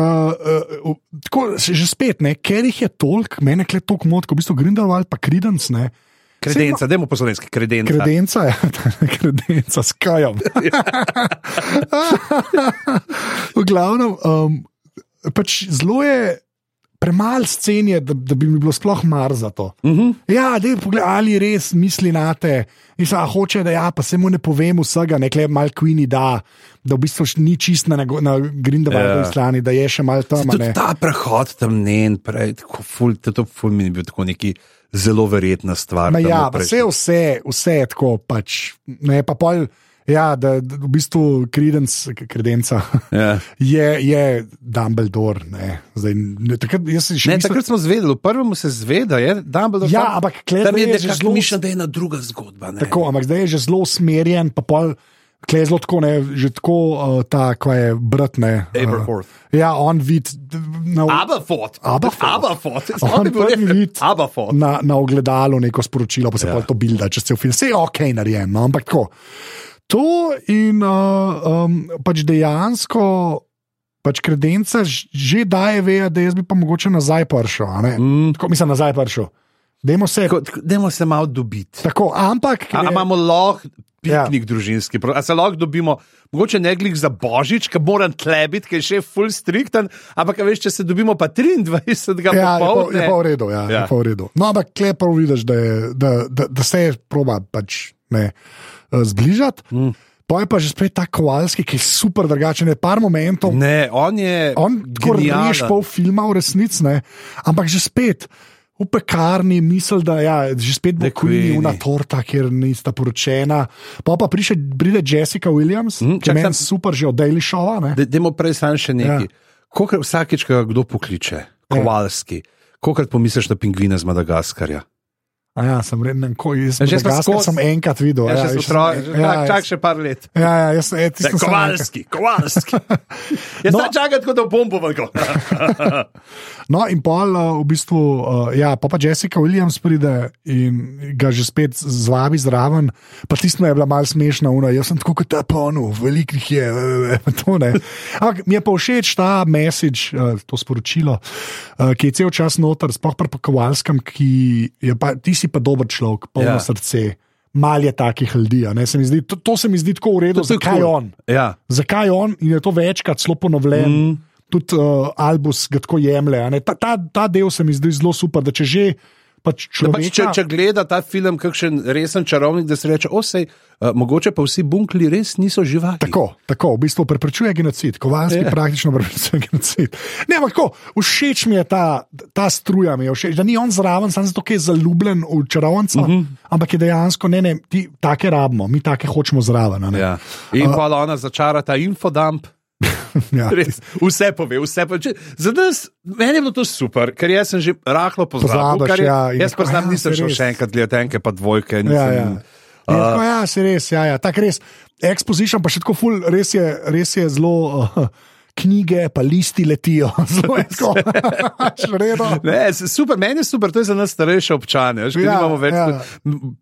uh, tako, že spet, ne, ker jih je toliko, meni je toliko motko, v bistvu Grindelwald pa Kridens, ne. Kredenca, dajmo po slovenski, kredenca. Kredenca, ja, kredenca s kajem. v glavnem, um, pač zelo je premalo scen, je, da, da bi mi bilo sploh mar za to. Uh Mhm. -huh. Ja, dej, pogled, ali res misli na te. In sa hoče, da ja, pa se mu ne povem vsega, nekle malo Queenie da, da v bistvu ni čist na, na Grindelwaldovi Ja. strani, da je še malo tam. ta prehod tam ne in prej, tako ful, to, ful mi je bil tako neki zelo verjetna stvar. Ma ja, vse, vse, vse je tako. Pač, ne, pa pol, ja, da, da v bistvu kredens, kredenca Ja. je, je Dumbledore. Ne, Zdaj, ne, takrat, Ne, mislil- takrat smo zvedeli, v prvem se zveda, je Dumbledore. Ja, tam- ampak klej je je že zelo- mišljeno, da je ena druga zgodba. Ne? Tako, ampak zdaj je že zelo usmerjen, pa pol. Klej zelo tako, ne, že tako uh, ta, ko je brat. Ne, Aberforth. Uh, ja, on vid. Na, Aberforth. Aberforth. Aberforth. On prvi vid. Aberforth. na, na ogledalu neko sporočilo, pa se Ja. ja. to bilda, če se v film. Vse je ok, narejen, no, ampak tako. To in uh, um, pač dejansko. Pač kredenca že daje veja, da jaz bi pa mogoče nazaj prišel. Mm. Tako mislim, nazaj prišel. Dajmo se. Tako- Dajmo se malo dobiti. Tako, ampak. A, a imamo lahko Ja. piknik ja. družinski, a se lahko dobimo, mogoče ne glih za božič, ki moram tlebiti, ki je še full strikten, ampak veš, če se dobimo pa 23. Ja, je pa, popoldne. je pa v redu. Ja, Ja. ja. Pa v redu. No, ampak klepo vidiš, da, je, da, da, da se je proba pač, ne, eh, zbližati. Mm. Pa je pa že spet ta koalski, ki je super drugačen, je par momentov. Ne, on je. On rež pol filma v resnici, ampak že spet. V pekarni misli, da ja, že spet bo una torta, kjer nista poročena. Pa pa priše, pride Jessica Williams, Mm, ki je super že od Daily Showa. Dajmo prej sam še nekaj. Ja. Ja. Vsakeč, kdo pokliče, Kovalski, kolikrat pomisliš na pingvine z Madagaskarja? A Ja, sem reden, ko jaz Ja, že Madagaskar skozi- sem enkrat videl. Ja, otroci, sem- ja, čak, čak jaz- še par let. Ja, ja, jaz sem, e, tisto sem enkrat- Kovalski, Kovalski. Jaz No. no. čakam, tako da bombo vrgo. No, in pol, uh, v bistvu, uh, ja, pa, pa Jessica Williams pride in ga že spet zvabi zraven. Pa tisto je bila malce smešna, una. jaz sem tako kot ta ponu, velikih je. eh, to ne. Ampak mi je pa všeč ta message, to sporočilo, ki je cel čas noter, sploh pri Kovalskem, ki je pa, ti si pa dober človek, polno Ja. srce. Mal je takih ljudi. se zdi- To, to se mi zdi tako v redu, To zakaj cool. on. Ja. Zakaj on in je to večkrat zelo ponovljen. Mm. Tudi uh, Albus ga tako jemlje. Ta, ta, ta del se mi zdi zelo super, da če že pač Da pač, če, če gleda ta film, kakšen resen čarovnik, da se reče, osej, uh, mogoče pa vsi bunkli res niso živali. Tako, tako, v bistvu preprečuje genocid, Kovalski Ja. yeah. praktično preprečuje genocid. Ne, ampak tako, všeč mi je ta, ta struja, mi je všeč, da ni on zraven, samo zato, ker je zaljubljen v čarovnica, uh Mhm. -huh. ampak je dejansko, ne, ne, ti take rabimo, mi take hočemo zraven. Ja. In pa ona začara ta infodump. Ja. Res, vse pove, vse pove. Če- Za nas, meni je bilo to super, ker jaz sem že rahlo pozabil. Pozabiš, je- ja, jaz pa znam, ja, nisem šel res. še enkrat gledati enke pa dvojke. Ja, Nisem, ja. Je, tako, ja, se res, ja, ja. tako res. Exposition pa še tako ful, res je, res je zelo. Uh, Knjige, pa listi letijo, zelo je super, meni je super, to je za nas starejše občane. Veš, ja, več, ja.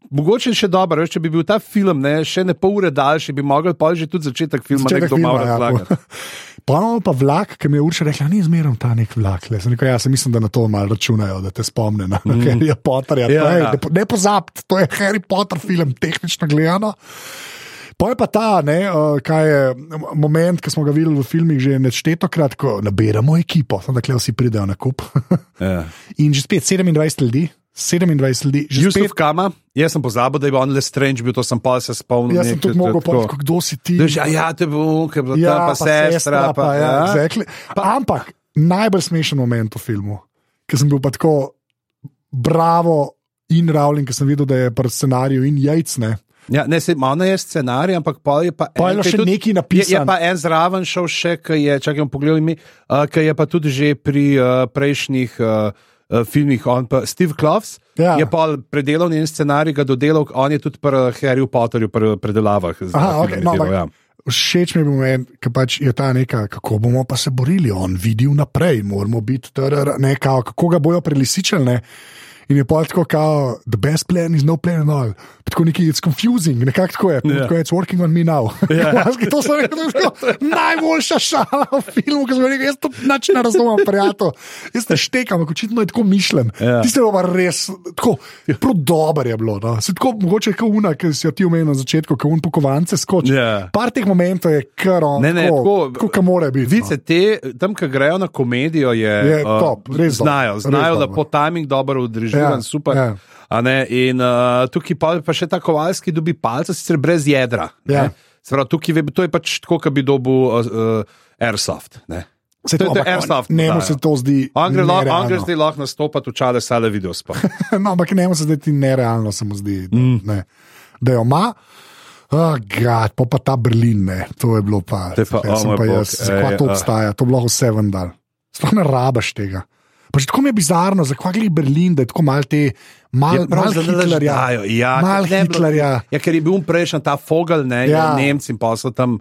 Mogoče še dobro, veš, če bi bil ta film ne, še ne pol ure daljši, bi mogel pa že tudi začetek filma Začetek nekdo malo filma, ja. razlagati. Pa vlak, ki mi je urša rekla, ni zmeraj ta nek vlak. Le. Sem Rekel, ja, sem mislim, da na to malo računajo, da te spomne na mm. Harry Potterja. Ja, Ja, ja. ne, ne pozabite, to je Harry Potter film, tehnično gledano. Pa je pa ta, ne, uh, kaj je moment, ki smo ga videli v filmih že nečtetokrat, ko nabiramo ekipo, da vsi pridejo na kup. Ja. In že spet 27 ljudi 27 ljudi, že Yusuf spet. Kama, jaz sem pozabil, da je bil on le strange, bil to sem pa se spomnil. Jaz sem tudi mogel povedati, kdo si ti. Daž, ja, ja, te bo, ki je bila Ja, ta pa sestra. Pa, ja, ja. exactly. pa, ampak najbolj smešen moment v filmu, ki sem bil pa tako bravo in Rowling, ki sem videl, da je pri scenariju in jajcne. Ja, ne, se, malo je scenarij, ampak pa je pa. Pa je en, ki še tudi- nekaj Je, je napisano. pa en zraven šel še, ki je, čakaj, bom pogledal ime, uh, ki je pa tudi že pri uh, prejšnjih uh, filmih, on pa Steve Kloves. Ja. Je pa predelal njen scenarij, ga dodelal, on je tudi pri Harryju Potterju pri predelavah. Aha, okay, no, delal, ja. Všeč mi je moment, ki pač je ta neka, kako bomo pa se borili, on vidi vnaprej, moramo biti, trr, ne, kao, kako ga bojo prelisičili. In je tako, kao, the best plan is no plan at all. Tako neki, it's confusing, nekako tako je, Ja. yeah. it's working on me now. Ja. Yeah. to sem rekel, to je najboljša šala v filmu, ki sem rekel, jaz to nič ne razumem, prijatelj. Jaz te štekam, ampak očitno je tako mišljen. Ja. Ti ste pa res, tako, prav dober je bilo. No. Se tako, mogoče kot una, ki si jo ti omenil na začetku, kot un pokovance skoči. Ja. Par teh momentov je kar on, Ne, ne, tako, tako- tako kot mora biti. Vice te, tam, ki grejo na komedijo, je, Je uh, top, res dobro, znajo, res znajo dobro. lepo timing, dobro odrežiran, Ja, super. ja. A Ne, in uh, tukaj pa, pa še ta kovalski dobi palce, sicer brez jedra. ne. Ja. Se pravi, tukaj, to je pač tako, kot bi dobil uh, uh, airsoft. Ne. Se To je- to je airsoft Njemu dajo. se to zdi. Gre zdaj lahko nastopati v čale sale video spot. no, ampak njemu se zdi nerealno, se mu zdi, mm. ne, da jo ima. Oh, God, pa, pa ta Berlin, ne. to je bilo pa. To je pa, jaz o sem moj pa jaz, ej, to obstaja, to bi lahko vse vendar. Sploh ne rabaš tega. Pa že tako mi je bizarno, zakaj gre Berlin, da je tako mal te, mal, Je prav mal Hitlerja. ja, mal ne Hitlerja. Ja, ker je bil prejšnji ta fogel, ne, Ja. ja. Nemci in pa so tam.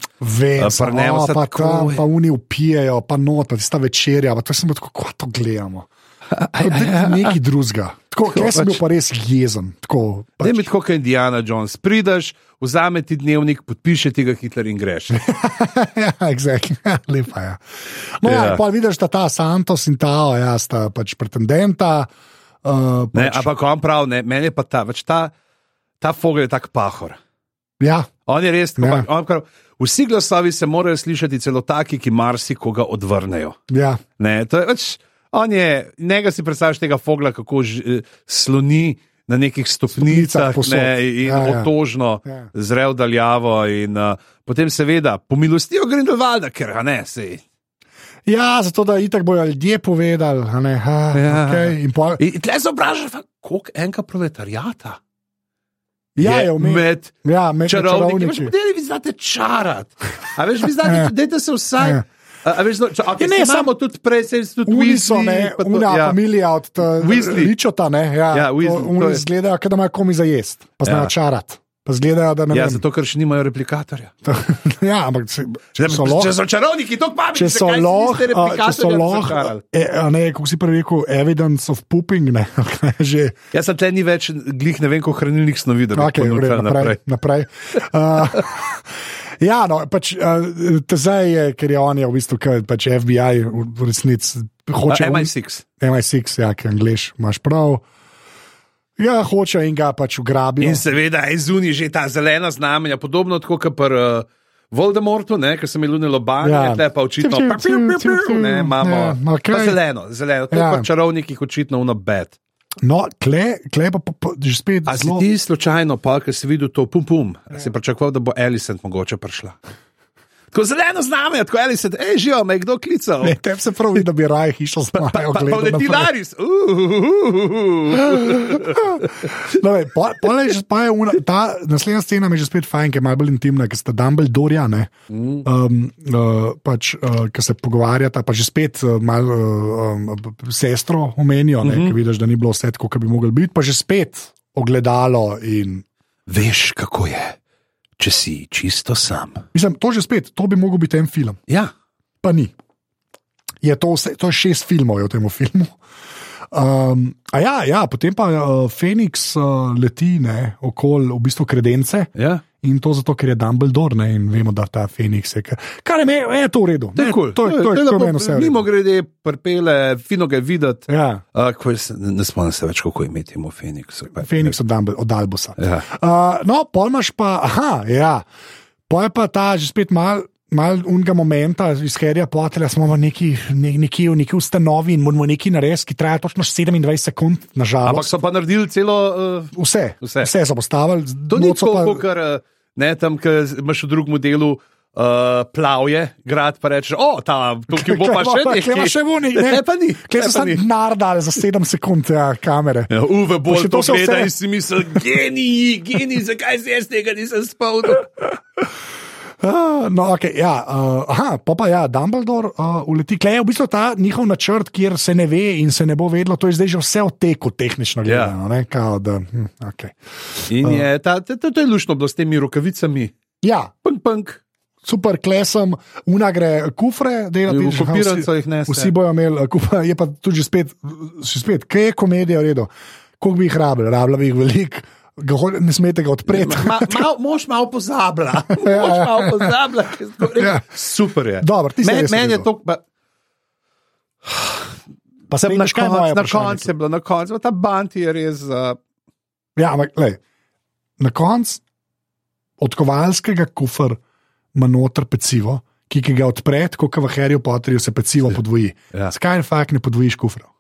Samo, o, se pa tam, je. pa oni upijajo, pa not, pa tista večerja, pa to sem bil tako, kako to gledamo. Nekaj drugega. Tako, jaz sem bil pa res jezen. Tako, Ne pač, mi tako, kot Indiana Jones. Prideš, vzame ti dnevnik, podpiše ti ga Hitler in greš. ja, exactly. lepa je. No, ja. Ja. ja, pa vidiš, da ta Santos in ta, ja, sta pač pretendenta. Uh, Ne, pač, ampak on pravi, ne, meni pa ta, več ta, ta fogel je tak pahor. ja, On je res, Ja. ja. on prav, vsi glasovi se morajo slišati, celo taki, ki marsikoga odvrnejo. ja, Ne, to je, več, on je, njega si predstavljaš tega fogla, kako ž, eh, sloni na nekih Stopnicah stopnicah ne, in Ja, ja, ja. otožno Ja. ja. zre v daljavo. In, uh, potem, seveda, pomilostijo Grindelwalda, ker ga ne, sej. ja, zato da itak bojo ljudje povedali. a Ne, ha, Ja. okay, in pol, In, in tle se vprašaš, koliko enka proletariata ja, je je vmes. med Ja, med čarovniki. čarovniki. Veš, vi znate čarati. A veš, vi znate, dajte se vsaj. Ja. A, a veš, no, če, okay, ne, ne, sam- imamo tudi prej, se tudi Oni so, Weasley, ne, pa to- una ja. familija od Weasley. Ričota, ne, ja, Ja, to- Weasley, to oni je- izgledajo, da imajo komi za jesti, pa znajo Ja. čarati. Pa zgledajo, da ne Ja, vem. zato, ker še nimajo replikatorja. ja, ampak če Če so lahko. če so čarovniki, to pametni, Če so lahko, če so lahko, e, ne, kako si prej rekel, evidence of pooping, ne, že. Jaz sem tle ni več glih ne vem, koliko hranilnih snovi, da bi okay, naprej, naprej. naprej. Uh, ja, no, pač, uh, zdaj je, ker je on je v bistvu, kaj, pač FBI v resnici hoče. un- MI6. MI6, ja, ki je angliš, imaš prav. Ja, hoče in ga pač ugrabijo. In seveda je zunaj že ta zelena znamenja, podobno kot pri uh, Voldemortu, ki so imeli lune lobanje, Ja. tle pa očitno pa, tiu, piu, tiu. ne, imamo Ja, okay. zeleno, zeleno. To Ja. ja. pa čarovnikih očitno uno bed. No, kle, kle pa, pa, pa že spet A si zelo. ti slučajno, pa, ker si videl to pum pum, ja. si pričakoval, da bo Elisent mogoče prišla. Tako zeleno znamenje, tako Elisent, hej, živo, me je kdo klical. Ne, tem se pravi, da bi raje hišo pa leti Laris. No, vej, pa, pa, le, že pa je una, ta naslednja scena mi je že spet fajn, ker je malo bolj intimna, ker sta Dumbledore, ne, um, uh, pač, uh, ki se pogovarjata, pa že spet uh, malo uh, um, sestro omenijo, ne, mm -hmm. ki vidiš, da ni bilo vse tako, kot bi moglo biti, pa že spet ogledalo in. Veš, kako je, če si čisto sam. Mislim, to že spet, to bi mogel biti en film, Ja, pa ni. Je to, vse, to je šest filmov je v tem filmu. Um, a ja, ja, potem pa uh, Feniks uh, leti ne, okoli v bistvu kredence. ja. In to zato, ker je Dumbledore ne, in vemo, da ta Feniks je. Kar, je, me- je to v redu. To je Ne, kul. To je, to je, to je meni vse. v redu. Mimo grede, prpele, fino ga je videti. Ja, Uh, je, se- ne spomnim se več, kako je imeti mu Feniks. Od, Dumbledore, od Albusa. Ja. Uh, no, pol imaš pa, aha, ja. Pa je pa ta že spet mal. mal unga momenta iz Harryja Pottera, smo v neki, ne, neki, v neki ustanovi in moramo nekaj narediti, ki traja točno 27 sekund, Ampak nažalost. so pa naredili celo. Uh, Vse, Vse. vse, vse so postavili, to ni tako, ker ne tam, ker imaš v drugem delu. Uh, plavje, grad pa rečeš, o, ta, tukaj bo pa še nekaj. Kleva še bo nekaj. Ne, pa ni. Klej ne, so samo nardali za 7 sekund ja, kamere. Ja, Uve bolj še to gleda vse- in si misli, geniji, geniji, zakaj se jaz tega nisem spomnil. Uh, no, okay, ja, uh, aha, pa pa ja, Dumbledore uh, uleti. Klej je v bistvu ta njihov načrt, kjer se ne ve in se ne bo vedlo, to je zdaj že vse v teku, tehnično Ja. gledano. ne, kao da, hm, okay. In je, ta, to, to je lušno bilo s temi rokavicami. Ja, Punk, punk. super, klesem, una gre kufre, delati V kopirnico jih nese. Vsi bojo imeli, uh, kupa, je pa tudi že spet, spet, kaj je komedija v redu, koliko bi jih rabili, rabila bi jih veliko, ho- ne smete ga odpreti. Ma, mal, mož malo pozablja. Ja, Mož ja. malo pozablja. Ja. Super je. Dobro, ti si Men, res men je to. Pa, Pa sem na koncu, na koncu je bilo, na koncu ta band je res. Uh, Ja, ampak lej, na koncu od kovalskega kufra ima noter pecivo, ki, ki ga odpre, kot v Harryju Potterju se pecivo podvoji. Ja. Zakaj ne fakt ne podvojiš kufrov?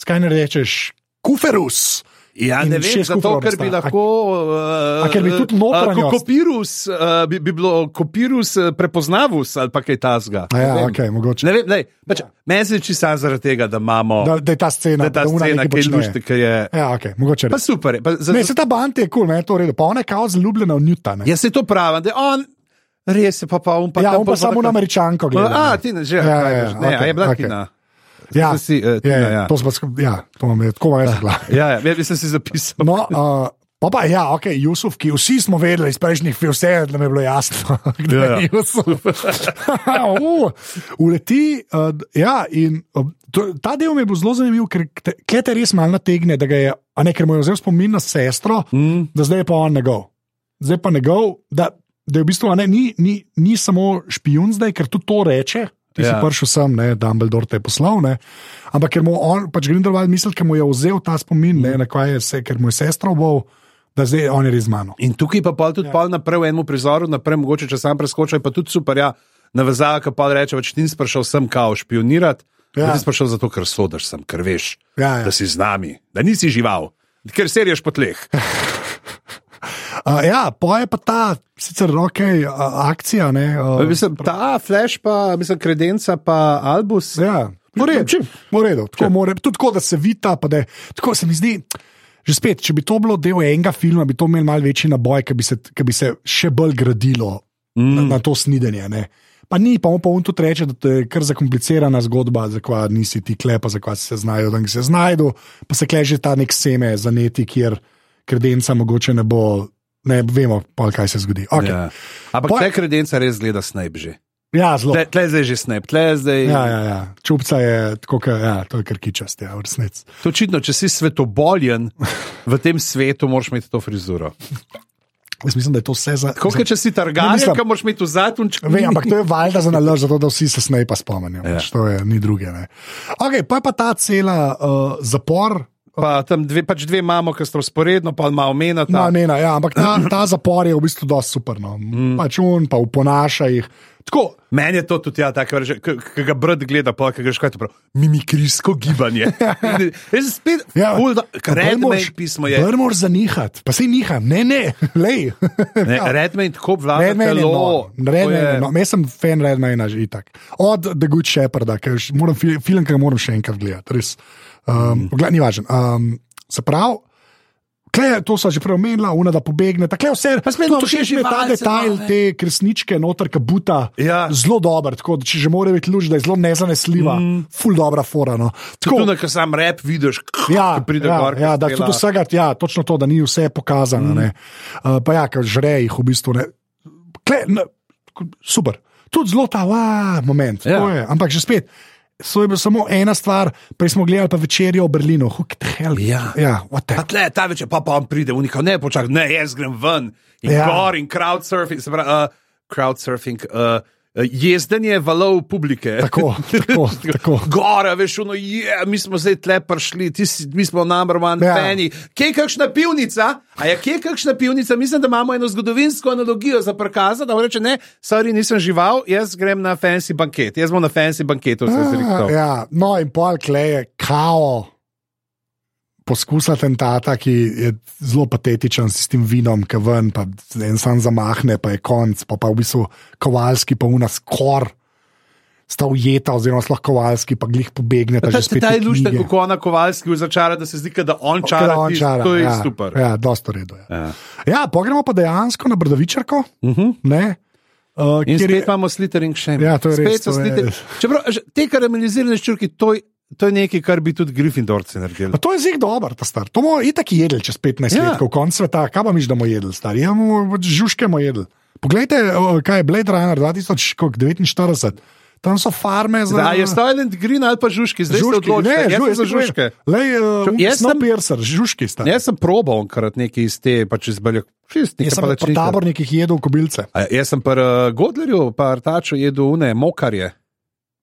Zakaj ne rečeš kuferus? Ja, ne vem, zato ker bi lahko. Uh, a ker bi tudi notranjost- Kopirus, uh, bi, bi bilo kopirus uh, prepoznavus ali pa kaj tasga. A Ja, okay, mogoče. Ne vem, lej, pač, meni se čisto zaradi tega, da imamo Da, da je ta scena, da ta ona scena, ki je lušti, ki je. Ja, okay, mogoče Pa super. Pa, zato, Ne, se ta band je kul, cool, meni je to v redu. Pa ona je kao zaljubljena v Newtona. Jaz se to pravim, da on res je pa pa on pa Ja, tam on pa pol samo na američanko gleda. A, ti ne že. Ja, ja, ja, ne, a okej, je bila okej. Tina. Ja, si, eh, ja, Tina, ja, ja. to smo ja, to imam, tako imam jaz v glavi. Ja, ja, jaz sem si zapisal. No, uh, pa pa ja, ok, Jusuf, ki vsi smo vedeli iz prejšnjih filmov, vse je bilo jasno, kdo Ja, je ja. Jusuf. uh, uleti, uh, ja, in uh, to, ta del mi je bil zelo zanimiv, ker te- kje te res malo nategne, da ga je, a ne, ker mu je vzel spomin na sestro, Mm. da zdaj je pa on njegov. Zdaj pa njegov, da, da je v bistvu ne, ni, ni, ni samo špijun zdaj, ker tudi to reče. Ti ja. si prišel sem, ne, Dumbledore te je poslal, ne. ampak ker mu on, pač Grindelwald misli, ker mu je vzel ta spomin, ne, na kaj je se, ker mu je sestra obol, da zdaj on je res z mano. In tukaj pa pol tudi ja. pol naprej v enem prizoru, naprej mogoče če sam preskočaj, pa tudi super, ja, navezava, ki pa reče, več ti nisi prišel sem kao špionirati, Ja. ja. nisi prišel zato, ker sodaš sem, ker veš, Ja, ja. da si z nami, da nisi žival, ker serješ po tleh. Uh, ja, pa je pa ta, sicer ok, uh, akcija, ne. Uh, Mislim, ta flash, pa mislim, kredenca, pa albus. Ja, redu. Tako, more, tudi tako, da se vita. pa Da, je- tako se mi zdi. Že spet, če bi to bilo del enega filma, bi to imel malce večji naboj, ki bi, se- bi se še bolj gradilo mm. na, na to snidenje. Ne. Pa ni, pa mu pa on tudi reče, da je kar zakomplicirana zgodba, zakaj nisi ti klepa, zakaj si se znajdu, da se znajdu, pa se kleže ta nek seme zaneti, kjer kredenca mogoče ne bo, ne vemo, pa kaj se zgodi. Okay. Ja. Ja. Ampak Pa- te kredenca res gleda Snape že. ja, zelo. Tle, tle zdaj že Snape, tle zdaj. Ja, ja, ja. Čupca je tako, ka, ja, to je kar kičast, ja, v resnici. To očitno, če si svetoboljen v tem svetu, moraš imeti to frizuro. Jaz mislim, da je to vse za. Kot če si targan, mislim- kam moraš imeti v zatunčku. Vem, ampak to je valjda za nalož, zato da vsi se snaj pa spomnijo. Ja. Ja. To je ni druge. Ne. Okay, pa je pa ta cela uh, zapor. Pa tam dve, pač dve imamo, ki sta usporedno, pa malo menata. No, ne, ne, ja, ampak ta, ta zapor je v bistvu dosti super. No. Mm. Pač un, pa uponaša jih. Tako, Meni je to tudi ja, tako, ki ga brat gleda, pa ki greš kaj to pravi. Mimikrijsko gibanje. Jaz spet, ja, Redmane pismo je. Prvo moraš zanihati, pa se niham, ne, ne, lej. Ne, Ja. Redmane tako vlada Redman je. Redman To je nor. Jaz sem fan Redmana že itak. Od The Good Shepherda, ker moram fil- film, ki ga moram še enkrat gledati. Res. Um, mm. Ni važen. Um, se pravi. Kle, to so že prej omenila, una da pobegne. Tako je vse. Še všeč mi je ta detajl, ne. te kresničke, noter kabuta. Ja. Zelo dober, tako da če že mora biti luč, da je zelo nezanesljiva, mm. ful dobra fora. No. Tako, Tudi, ko sam rep vidiš, Ja, ko pride ja, gor. ja, da tudi vsega, ja, točno to, da ni vse pokazano. Mm. Uh, pa ja, ker žre jih v bistvu. Ne. Kle, ne, super. Tudi zelo ta va, moment. Ja. Ja. Ampak že spet. So je bila samo ena stvar, prej smo gledali pa večerjo v Berlinu. Hell, Ja. ja what the Pa tle, ta večer, pa pa on pride, unika, ne počakaj, ne, jaz grem ven. In ja. gor in crowdsurfing, se pravi, uh, crowdsurfing. Uh, jezdenje valov publike. Tako, tako, tako. Gora, veš, ono, je, mi smo zdaj tle prišli, ti mi smo number one Ja. ja. fani. Kje je kakšna pivnica? A je kje je kakšna pivnica? Mislim, da imamo eno zgodovinsko analogijo za prikazati, da reče, ne, sorry, nisem žival, jaz grem na fancy banket. Jaz bom na fancy banketu se Ah, zrihtal. Ja, no, in pol kleje, kao. Poskus atentata, ki je zelo patetičen s tem vinom, ki ven, pa en sam zamahne, pa je konc, pa, pa v bistvu kovalski, pa una skor, sta ujeta, oziroma sploh kovalski, pa glih pobegne. Ta, ta, ta je lušta, kako ona Kovalski začara, da se zdi, da on čara. on tisto, čara, To je ja, super. Ja, dosto redo je. Ja. Ja, pogremo pa dejansko na Brdovičarko. Uh -huh. Ne, uh, In spet je, imamo slitering še. Ja, to je res, Spet so to je-. Čeprav te karamelizirane ščurke, to, je- to je nekaj, kar bi tudi Gryffindorci naredili. Pa to je zig dober, ta star. To bomo itak jedli čez 15 Ja. ja. let, ko konc sveta. Kaj pa miš, da bomo jedli, star? Ja, bomo žužke bomo jedli. Poglejte, kaj je Blade Runner 2049. Tam so farme za. A je Silent Green ali pa žužki, zdaj žužki. odločite. Ne, Jaz žu, sem za žužke. Lej, uh, Jaz sem- Snowpiercer, žužki sta. Jaz sem probal enkrat nekaj iz te, pač iz belja. Jaz sem pri tabornikih jedel kobilce. A, jaz sem pri uh, Godlerju, pa Artaču jedel une, mokarje.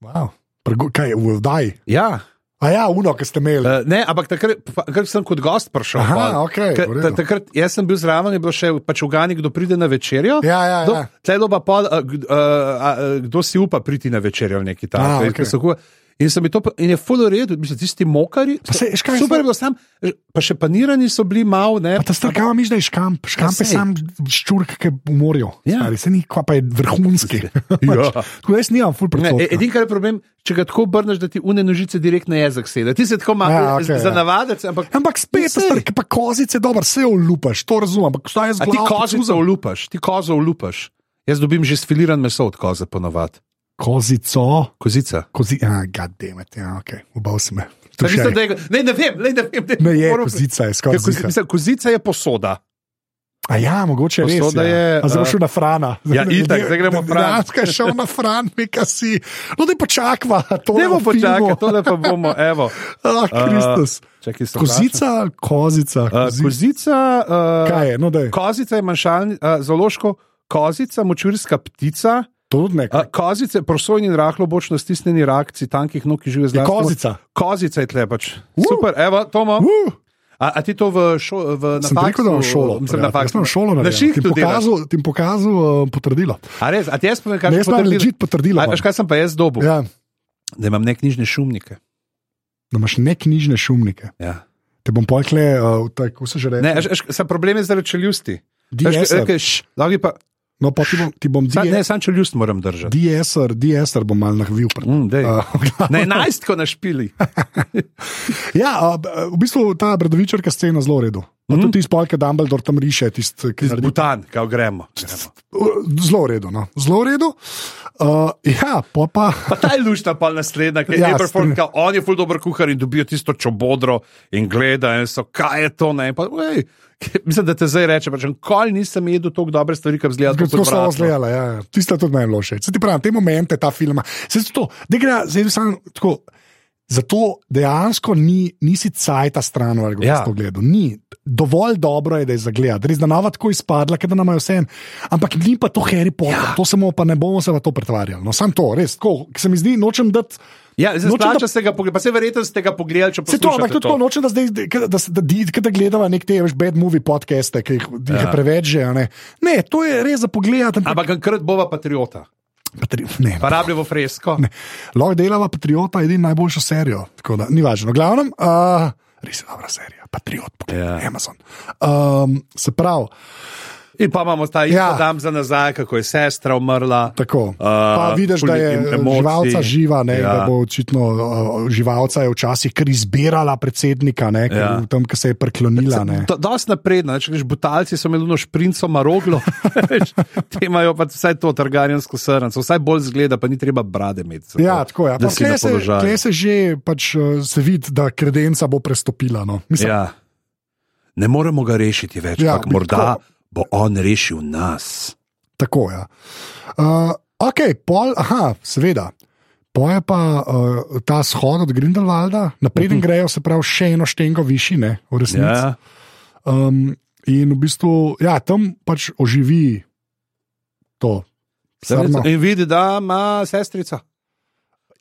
Wow. Kaj, v vdaj. Ja, A ja, uno, ki ste imeli. uh, ne, ampak takrat, pa- sem kot gost prišel. Aha, Ker- v redu. ta- takrat, jaz sem bil zraven, je bilo še pač ugani, kdo pride na večerjo. Ja, ja, Kdo, ja. tle pa pol, uh, uh, uh, kdo si upa priti na večerjo ali nekaj A, takega. okej. Okay. In, to, in je full redu, mislim, tisti mokari. Veš kaj, super je bilo sam, pa še panirani so bili mal, ne. Ta strkava miš, da je škamp. Škamp je sam ščurk, ki v morju. Ja. Stari, se ni, kva pa je vrhunski. Ja. Tako da jaz nimam ful Ne, predsodka. e- Edini, kar je problem, če ga tako obrneš, da ti une nožice direkt na jezik sedi. Ti se tako malo Ja, ja, okay, za ja. navadec, ampak. Ampak spet, Sej. star, ki pa kozice, dobro, vse olupaš, to razumem. Ampak šta je z A ti glavo? kozico ulupaš, ti kozo ulupaš. Jaz dobim že sfiliran meso od koze ponovadi. Kozico, Kozica. kozi, ja, goddammit, ja, ok, ubal si me. Mislim, da je, ne, ne vem, ne, ne vem. Ne, Ne je moram- kozica, je Ja, skoraj. kozi, ziha. mislim, kozica je posoda. A ja, mogoče res. Posoda Ja. je, A zdaj šel na Frana. Ja, itak, zdaj gremo Fran. Dejansko je šel na Fran, mika si. No, da počakva, to Ne bomo počakali, tole pa bomo, evo. Ah, Kristus. Čakaj, sem Kozica, kozica. vprašal. Uh, kozi- kozica, uh, Kaj je? No, daj. kozica je manjšalni, uh, zološko, kozica, močvirska ptica. To tudi nekaj. Uh, kozice, prosojni in rahlo bočno stisnjeni rakci, tankih nog, ki živijo Je zdaj. kozica. Kozica je tle pač. Super, evo, Tomo. Uh. A, a ti to v, šo, v na Sem ti rekel, da imam šolo. Mislim, na prijatelj. Jaz faksu. sem šolo Na šihtu Ti pokazal, ti pokazal uh, potrdilo. A res, a ti jaz povem, kaj Ne, imam legit potrdilo. A, imam. veš, kaj sem pa jaz dobil? Ja, Da imam neknjižne šumnike. da imaš ne knjižne šumnike. Ja. Te bom pojkle, uh, kako se že reče. Ne, veš, sem problem je zaradi čeljusti. Š, bi pa, No, pa ti bom, ti bom sa, ne, DS, sam čeljust moram držati. DSR, DSR bom mal nahvil. Mm. Uh, Na enajstko na špili. ja, uh, v bistvu ta bredovičarka scena zelo v redu. Pa Mhm. tudi tisti polk, Dumbledore tam riše, tisti, ki Iz naredi Butan, kao gremo. gremo. Zelo v redu. No. Zelo v redu. Uh, ja, pa pa. Pa ta je lušta, pa naslednja, ki je Ja, strinjam. Aberforth, on je ful dober kuhar in dobijo tisto čobodro in gleda in so, kaj je to, ne, pa, ej, mislim, da te zdaj reče, pač, kol nisem jedel tako dobre stvari, kot zgleda. Tako slabo zgledala, ja. ja. Tiste tudi bilo všeč. Se ti pravim, te momente, ta film. Se to, da gre, zdaj sam tako. Zato dejansko ni, nisi cajt ta stran, ali kako Ja. si to gledal. Ni. Dovolj dobro je, da je za gledati. Res da nava tako izpadla, da nam je vse en. Ampak ni pa to Harry Potter, ja. to samo pa ne bomo se v to pretvarjali. No, sam to, res, tako, ki se mi zdi, nočem dati. Ja, zdaj Nočem, se ga pa se verjetno ste ga pogledali, če Se to, ampak poslušate tudi tako nočem, da zdaj, da, da, da, da, da gledava nek te veš, bad movie podcaste, ki jih, ja. jih je preveč že. a Ne. ne, to je res za pogled. Ampak enkrat bova patriota, Patri, ne, pa rabljivo fresko. ne. Lahko delava Patriota, edino najboljšo serijo. Tako da, ni važno. Glavnem, uh, res je dobra serija, Patriot, poglej, Ja. ja. Amazon. Um, se pravi, In pa imamo ta Ja. ja. dan za nazaj, kako je sestra umrla. tako. Uh, pa vidiš, da je emocij. živalca živa, ne, ja. Ja. da bo očitno uh, živalca je včasih kar izbirala predsednika, ne, Ja. ja. tam, ki se je preklonila. Ne. Do, dosti napredna, če greš butalci, so imeli noč princo Maroglo, te imajo pa vsaj to targarjansko srnco, vsaj bolj zgleda, pa ni treba brade imeti. zato, Ja, tako je. Na Tle se, tle se že pač, uh, se vidi, da kredenca bo prestopila. No. Mislim, Ja. Ne moremo ga rešiti več, Ja, ampak morda tako. Bo on rešil nas. Tako je. Ja. Uh, ok, pol, aha, seveda. Poje pa uh, ta shod od Grindelwalda, napreden uh -huh. grejo, se pravi, še eno štengo višine, v resnici. Ja. Um, in v bistvu, ja, tam pač oživi to Srno. In vidi, da ima sestrica.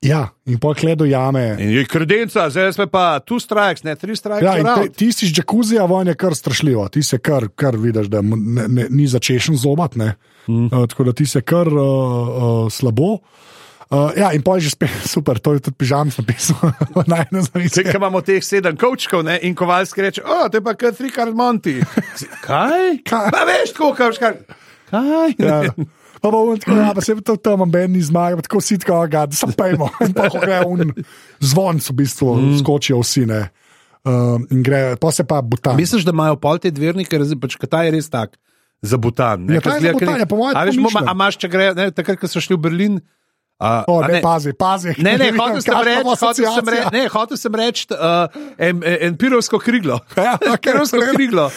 Ja, in pol kledo jame. In je kredenca, zdaj smo pa tu strikes, ne tri strikes. Ja, Ja, te, ti si iz džakuzija, von je kar strašljivo. Ti se kar, kar vidiš, da ne, ne, ni začešen zobat. Mm. Uh, tako da ti se kar uh, uh, slabo. Uh, ja, in pol je že spet super, to je tudi pižam napisal. Naj ne Zdaj, zavisi. ko imamo teh sedem kočkov, ne, in kovalski reče, o, to je pa kar tri kart monti. Kaj? Kaj? Pa veš, tako kaj, kaj? Kaj? Ja. Pa bo on tako, ja, pa se to tam Ben ni zmagal, tako si tako, ga, da sem pejmo. In pa gre un zvon, v bistvu mm. skočijo vsi, ne. Um, in gre, pa se pa butan. Misliš, da imajo pol te dvernike, pač, kaj ta je res tak? Za Butan. ne, Ja, ker je za Butan, ja, po mojem A veš, mišljen. a imaš, če gre, ne, takrat, ko so šli v Berlin. A, O, a ne, pazi, pazi. Ne, ne, hotel sem reči, ne, hotel sem reči, uh, en, en pirovsko kriglo. Ja, okay, Pirovsko kriglo.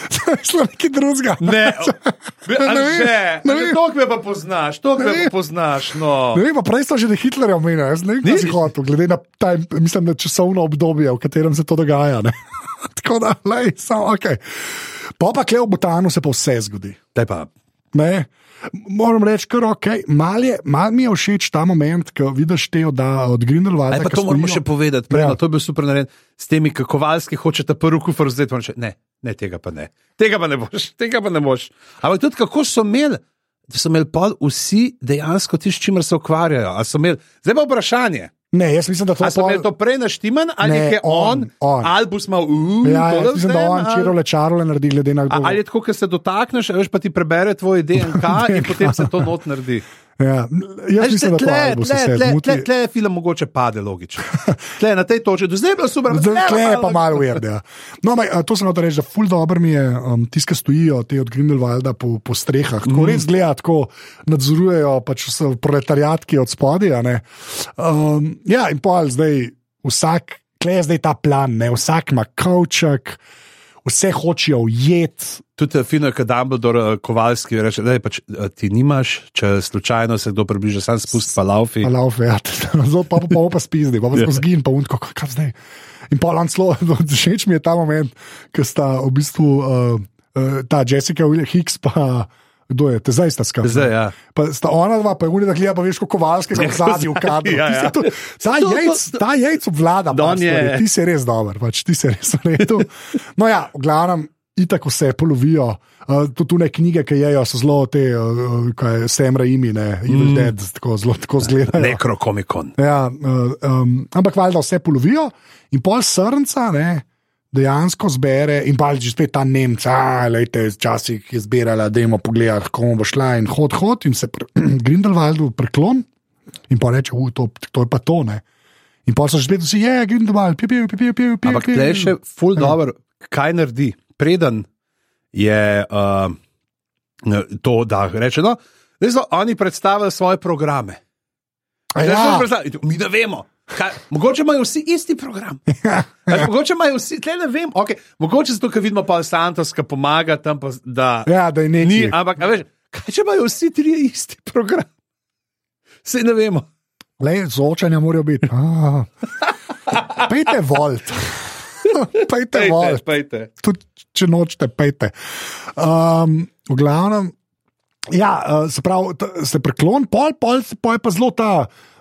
Šlo nekaj drugega. Ne, Ne ne vem. to me pa poznaš, to me Ne pa poznaš. No. Ne vem, pa prej so že da Hitlerja omenili, jaz ne vem, kaj si hotel, glede na ta, mislim, da časovno obdobje, v katerem se to dogaja. ne. Tako da, lej, samo ok. Pa pa kle v Butanu se pa vse zgodi. Daj pa. Ne? Moram reči, kar ok. Mal, je, mal mi je všeč ta moment, ko vidiš te od, od Grindelwalda. Aj, pa ki to moramo stojijo- še povedati. Prej, Ja. ja. To je bil super narejen. S temi kakovalski hočete prvi kufr zdaj reče, ne, ne, tega pa ne. Tega pa ne boš, tega pa ne boš. Ampak tudi kako so imeli, so imeli pol vsi dejansko s čimer se ukvarjajo. A so Imeli, zdaj pa vprašanje. Ne, jaz mislim, da to so pol- to prej naštiman, ali Ne, je on, on, on. ali bo smo v Ja, jaz mislim, da on čirole čarole naredi, glede na to. Ali je tako, ker se dotakneš, veš pa ti prebere tvoj DNK in potem se to not naredi. Ja, jaz mislim, da tle, vse tle, zmoti. tle, tle film mogoče pade, logično. Tle, na tej točki, do zdaj je bilo super, Zdaj tle je pa malo ujerda. Ja. No, ampak, a, to sem hotel reči, da ful dobro mi je, um, tisti, ki stojijo te od Grindelwalda po, po strehah. Tako mm. res gleda, tako nadzorujejo pač proletariatki od spodaj. Um, ja, in pol zdaj vsak, kle je zdaj ta plan, ne? vsak ima kavček, vse hočejo ujeti. Tudi eh, fino, kad Dumbledore eh, Kovalski reče, da pač, eh, ti nimaš, če slučajno se kdo približa, sam spust pa laufi. Pa laufe, ja, zelo pa pa pa pa spizdi, pa pa Ja. smo zgin, pa unko, kaj zdaj. In pa on celo, všeč mi je ta moment, ko sta v bistvu uh, uh, ta Jessica Hicks pa. Kdo je, te zdaj sta skrbna? Zdaj, ja. Pa sta ona dva, pa je unija, da gleda, pa veš, kako kovalskega Ja, v zadnji v kadru. ja, ja. Tu- Ta To- to- jajc, ta jajc obvlada, Da par on je- ti si res dober, pač, ti si res v redu. No ja, v glavnem, itak vse polovijo. Uh, tudi tune knjige, ki jejo, so zelo te, uh, kaj je Sam Raimi, ne, Evil mm. Dead, tako zelo tako izgledajo. Nekrokomikon. Ja, uh, um, ampak valjda vse polovijo in pol srca, ne, dejansko zbere in pa že spet ta Nemca, a lejte, včasih je zbirala, da jim pogleda, kako bo šla in hod, hod in se pre, Grindelwaldu preklon in pa reče, "U, to, to je pa to, ne. In pa so že spet vsi, je, Grindelwald, pipi, pipi, pipi, pipi. Ampak tle je še full dobro, kaj naredi. Preden je uh, to, da reče, no, zdaj so oni predstavili svoje programe. Zdaj Ja, Mi ne vemo. Kaj, mogoče imajo vsi isti program. Veš, mogoče imajo vsi, tle ne vem. Okay, mogoče zato, ker vidimo pa Santos, ki pomaga tam, pa, da ja, da je ni. nekaj. Ampak, a veš, kaj če imajo vsi tri isti program? Vse ne vemo. Le, zočanja morajo biti. Ah. Pejte volt. Pejte volt. pejte. tudi če nočete, pejte. Um, v glavnem, ja, uh, se pravi, se preklon, pol, pol, pol je pa zelo ta.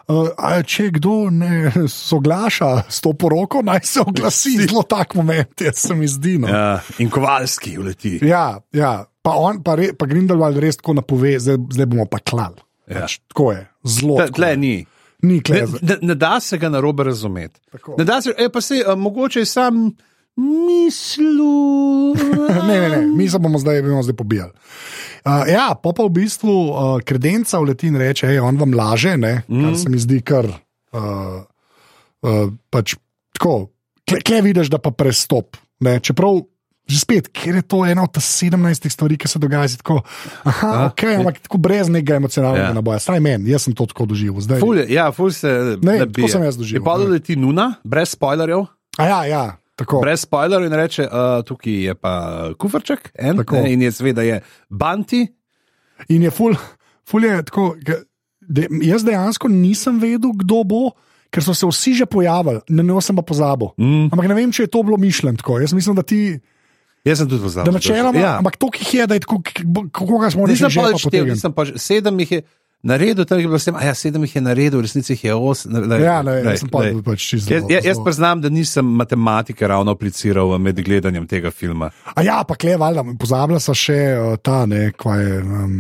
Uh, če kdo ne soglaša s to poroko, naj se oglasi. Zelo tak moment, jaz se mi zdi. No. Ja. In Kovalski uleti. Ja, ja. Pa, on, pa, re, pa Grindelwald res tako napove, zdaj, zdaj bomo pa klal. Ja. Pač, tako je, zelo. Tle, tako tle ni. Ni Ne, ne, ne da se ga na robe razumeti. Ne da se, e, pa se, a, mogoče je sam mislil. Ne, ne, ne, mi se bomo zdaj, bomo zdaj pobijali. Uh, ja, pa pa v bistvu uh, kredenca vleti in reče, hej, on vam laže, ne, mm. kar se mi zdi kar. Uh, uh, pač, tako, kle, kle vidiš, da pa prestop. Ne, čeprav, že spet, ker je to ena od 17 stvari, ki se dogaja, tako, aha, A, okay, ampak tako brez nekega emocionalnega Ja. ja. naboja. Saj meni, jaz sem to tako doživel. Zdaj, Ful, ja, ful se. Ne, nabije. tako sem jaz doživel, Je pa ne. doleti Nuna, brez spoilerjev. A ja, ja, tako. Brez spoilerjev in reče, uh, tukaj je pa kufrček, en, Tako. ne, in je seveda je Banti. In je ful, ful je tako. De, jaz dejansko nisem vedel, kdo bo, ker so se vsi že pojavili, na njo sem pa pozabil. Mm. Ampak ne vem, če je to bilo mišljeno tako. Jaz mislim, da ti, Jaz sem tudi pozabil. načeloma, ja. ampak to, ki jih je, da je tako, kako ga smo Nisem rekli, že pa pa štel, nisem pa sedem jih je. Naredil, tam je bilo sedem, a ja, sedem jih je naredil, v resnici je osem. ne, Ja, ne, lej, jaz sem pa pač čisto. Jaz, jaz, jaz priznam, da nisem matematike ravno apliciral med gledanjem tega filma. A ja, pa kle, valjda, pozabila so še uh, ta, ne, kva je. Um,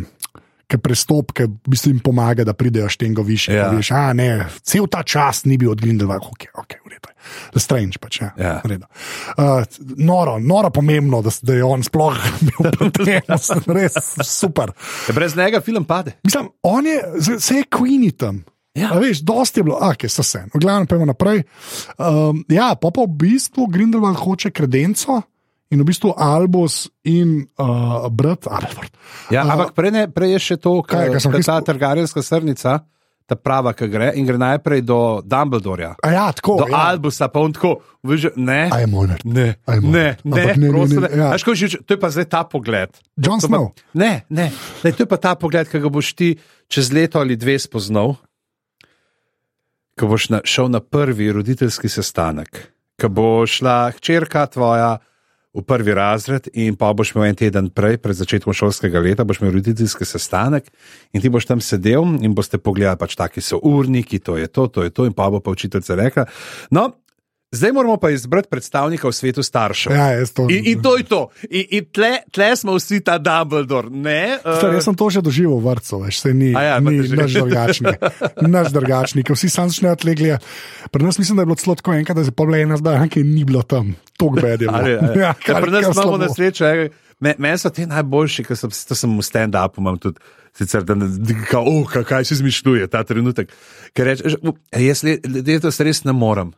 Ki prestop, ki v bistvu jim pomaga, da pridejo štengo više. Ja. Veš, a, ne, cel ta čas ni bil od Grindelwald, ok, ok, v redu. je. Strange pač, ja. Ja. v redu. Uh, noro, noro pomembno, da, da je on sploh bil pri tem, res super. Ja, Brez njega film pade. Mislim, on je, se je Queenie tam. Ja. A Veš, dosti je bilo, a okay, so se. V glavnem, pojmo naprej. Um, ja, pa pa v bistvu Grindelwald hoče kredenco in v bistvu Albus in uh, brat Albert. Ja, A, ampak prej, ne, prej je še to, Kaj, kaj je ta trgarjenska srnica, ta prava, ki gre in gre najprej do Dumbledorja, A ja, tako. do ja. Albusa, pa on tako, veš, ne. A je Monard. Ne, ne, ne, Ampak ne, ne, prosim, ne, ne. ja. Veš, ko že- To je pa zdaj ta pogled. To pa- Snow. Ne, ne, ne, to je pa ta pogled, ki ga boš ti čez leto ali dve spoznal, ko boš na, šel na prvi roditeljski sestanek, ko bo šla hčerka tvoja v prvi razred in pa boš imel en teden prej, pred začetkom šolskega leta, boš imel roditeljski sestanek in ti boš tam sedel in boste pogledali, pač taki so urniki, to je to, to je to in pa bo pa učiteljica rekla. No, zdaj moramo pa izbrati predstavnika v svetu staršev. Ja, to. In, in to je to. In, in tle, tle smo vsi ta Dumbledore. Ne, uh, Star, jaz sem to že doživel v vrtu, veš, se ni, A ja, ni naš drugačni. Naš drugačni, ker vsi sam začnejo tlegli. Pri nas mislim, da je bilo celo tako enkrat, da je bila ena zbira, ki ni bilo tam. Tok bed je bilo. Ali, ali. Ja, Ja, kar- pri nas imamo na srečo. eh, me- Meni so ti najboljši, ker sem, sem v stand-upu, imam tudi. Sicer, da ne, ka, oh, ka- kaj se izmišljuje ta trenutek. Ker rečeš, "U, jaz le- letos res ne morem.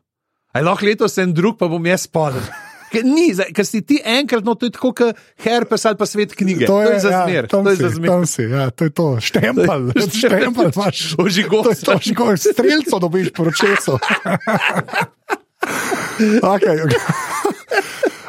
Aj lahko letos en drug, pa bom jaz spodaj. Ker ni, ker si ti enkrat, no to je tako, kot herpes ali pa svet knjige. To je, to je za ja, zmer. tam to je si, za zmer. si, ja, to je to, štempel, štempel imaš. Že kot streljco dobiš poročeso. okay, okay.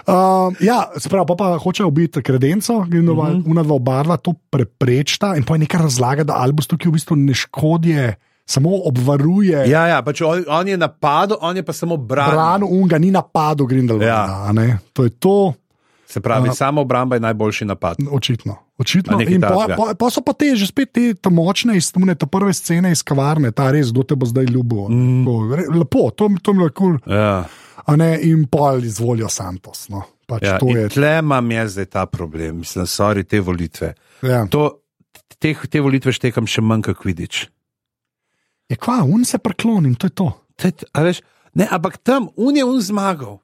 Um, ja, sprav, pa, pa hočejo biti kredenco, Mhm. -huh. una dva barva to preprečta, in pa je nekaj razlaga, da Albus tukaj v bistvu ne škoduje, samo obvaruje. Ja, ja, pač on, on je napadel, on je pa samo branil. Brano unga ni napadel Grindelwalda. Ja. To je to. Se pravi, A- samo obramba je najboljši napad. Očitno. Očitno. Pa, pa, pa so pa te že spet te ta močne iztune, te prve scene iz kavarne, ta res, kdo te bo zdaj ljubil. Mm. Lepo, to, to mi je kul. Cool. Ja. Ne, in pol izvolijo Santos. No. Pač Ja, je. tle imam jaz zdaj ta problem, mislim, sorry, te volitve. Ja. To, te, te volitve štekam še manj kot vidiš. Je kva, un se preklonim, to je to. Te, a veš, ne, ampak tam un je un zmagal.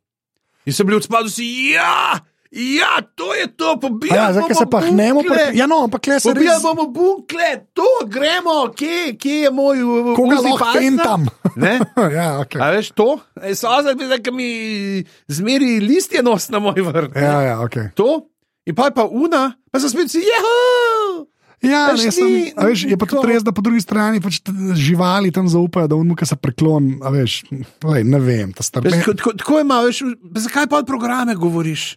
In so bili od spadu si, ja, ja, to je to, A pobijali Ja, zdaj, se pa hnemo, pre... ja, no, ampak le se res. bomo bunkle, to gremo, kje, kje je moj uh, Koga Uzi lahko Pasta? pentam? Ne? ja, okay. A veš to? E, So zdaj, da mi zmeri listje nos na moj vrt. ne? ja, ja, okay. To, in pa je pa una, pa so spet si, jeho! Ja Veš, res, sem, ni- veš, je pa tudi res, da po drugi strani pač živali tam zaupajo, da unmu, ki se preklon, a veš, lej, ne vem, ta star. Veš, Tako, tako, ima, veš, zakaj pa programe govoriš?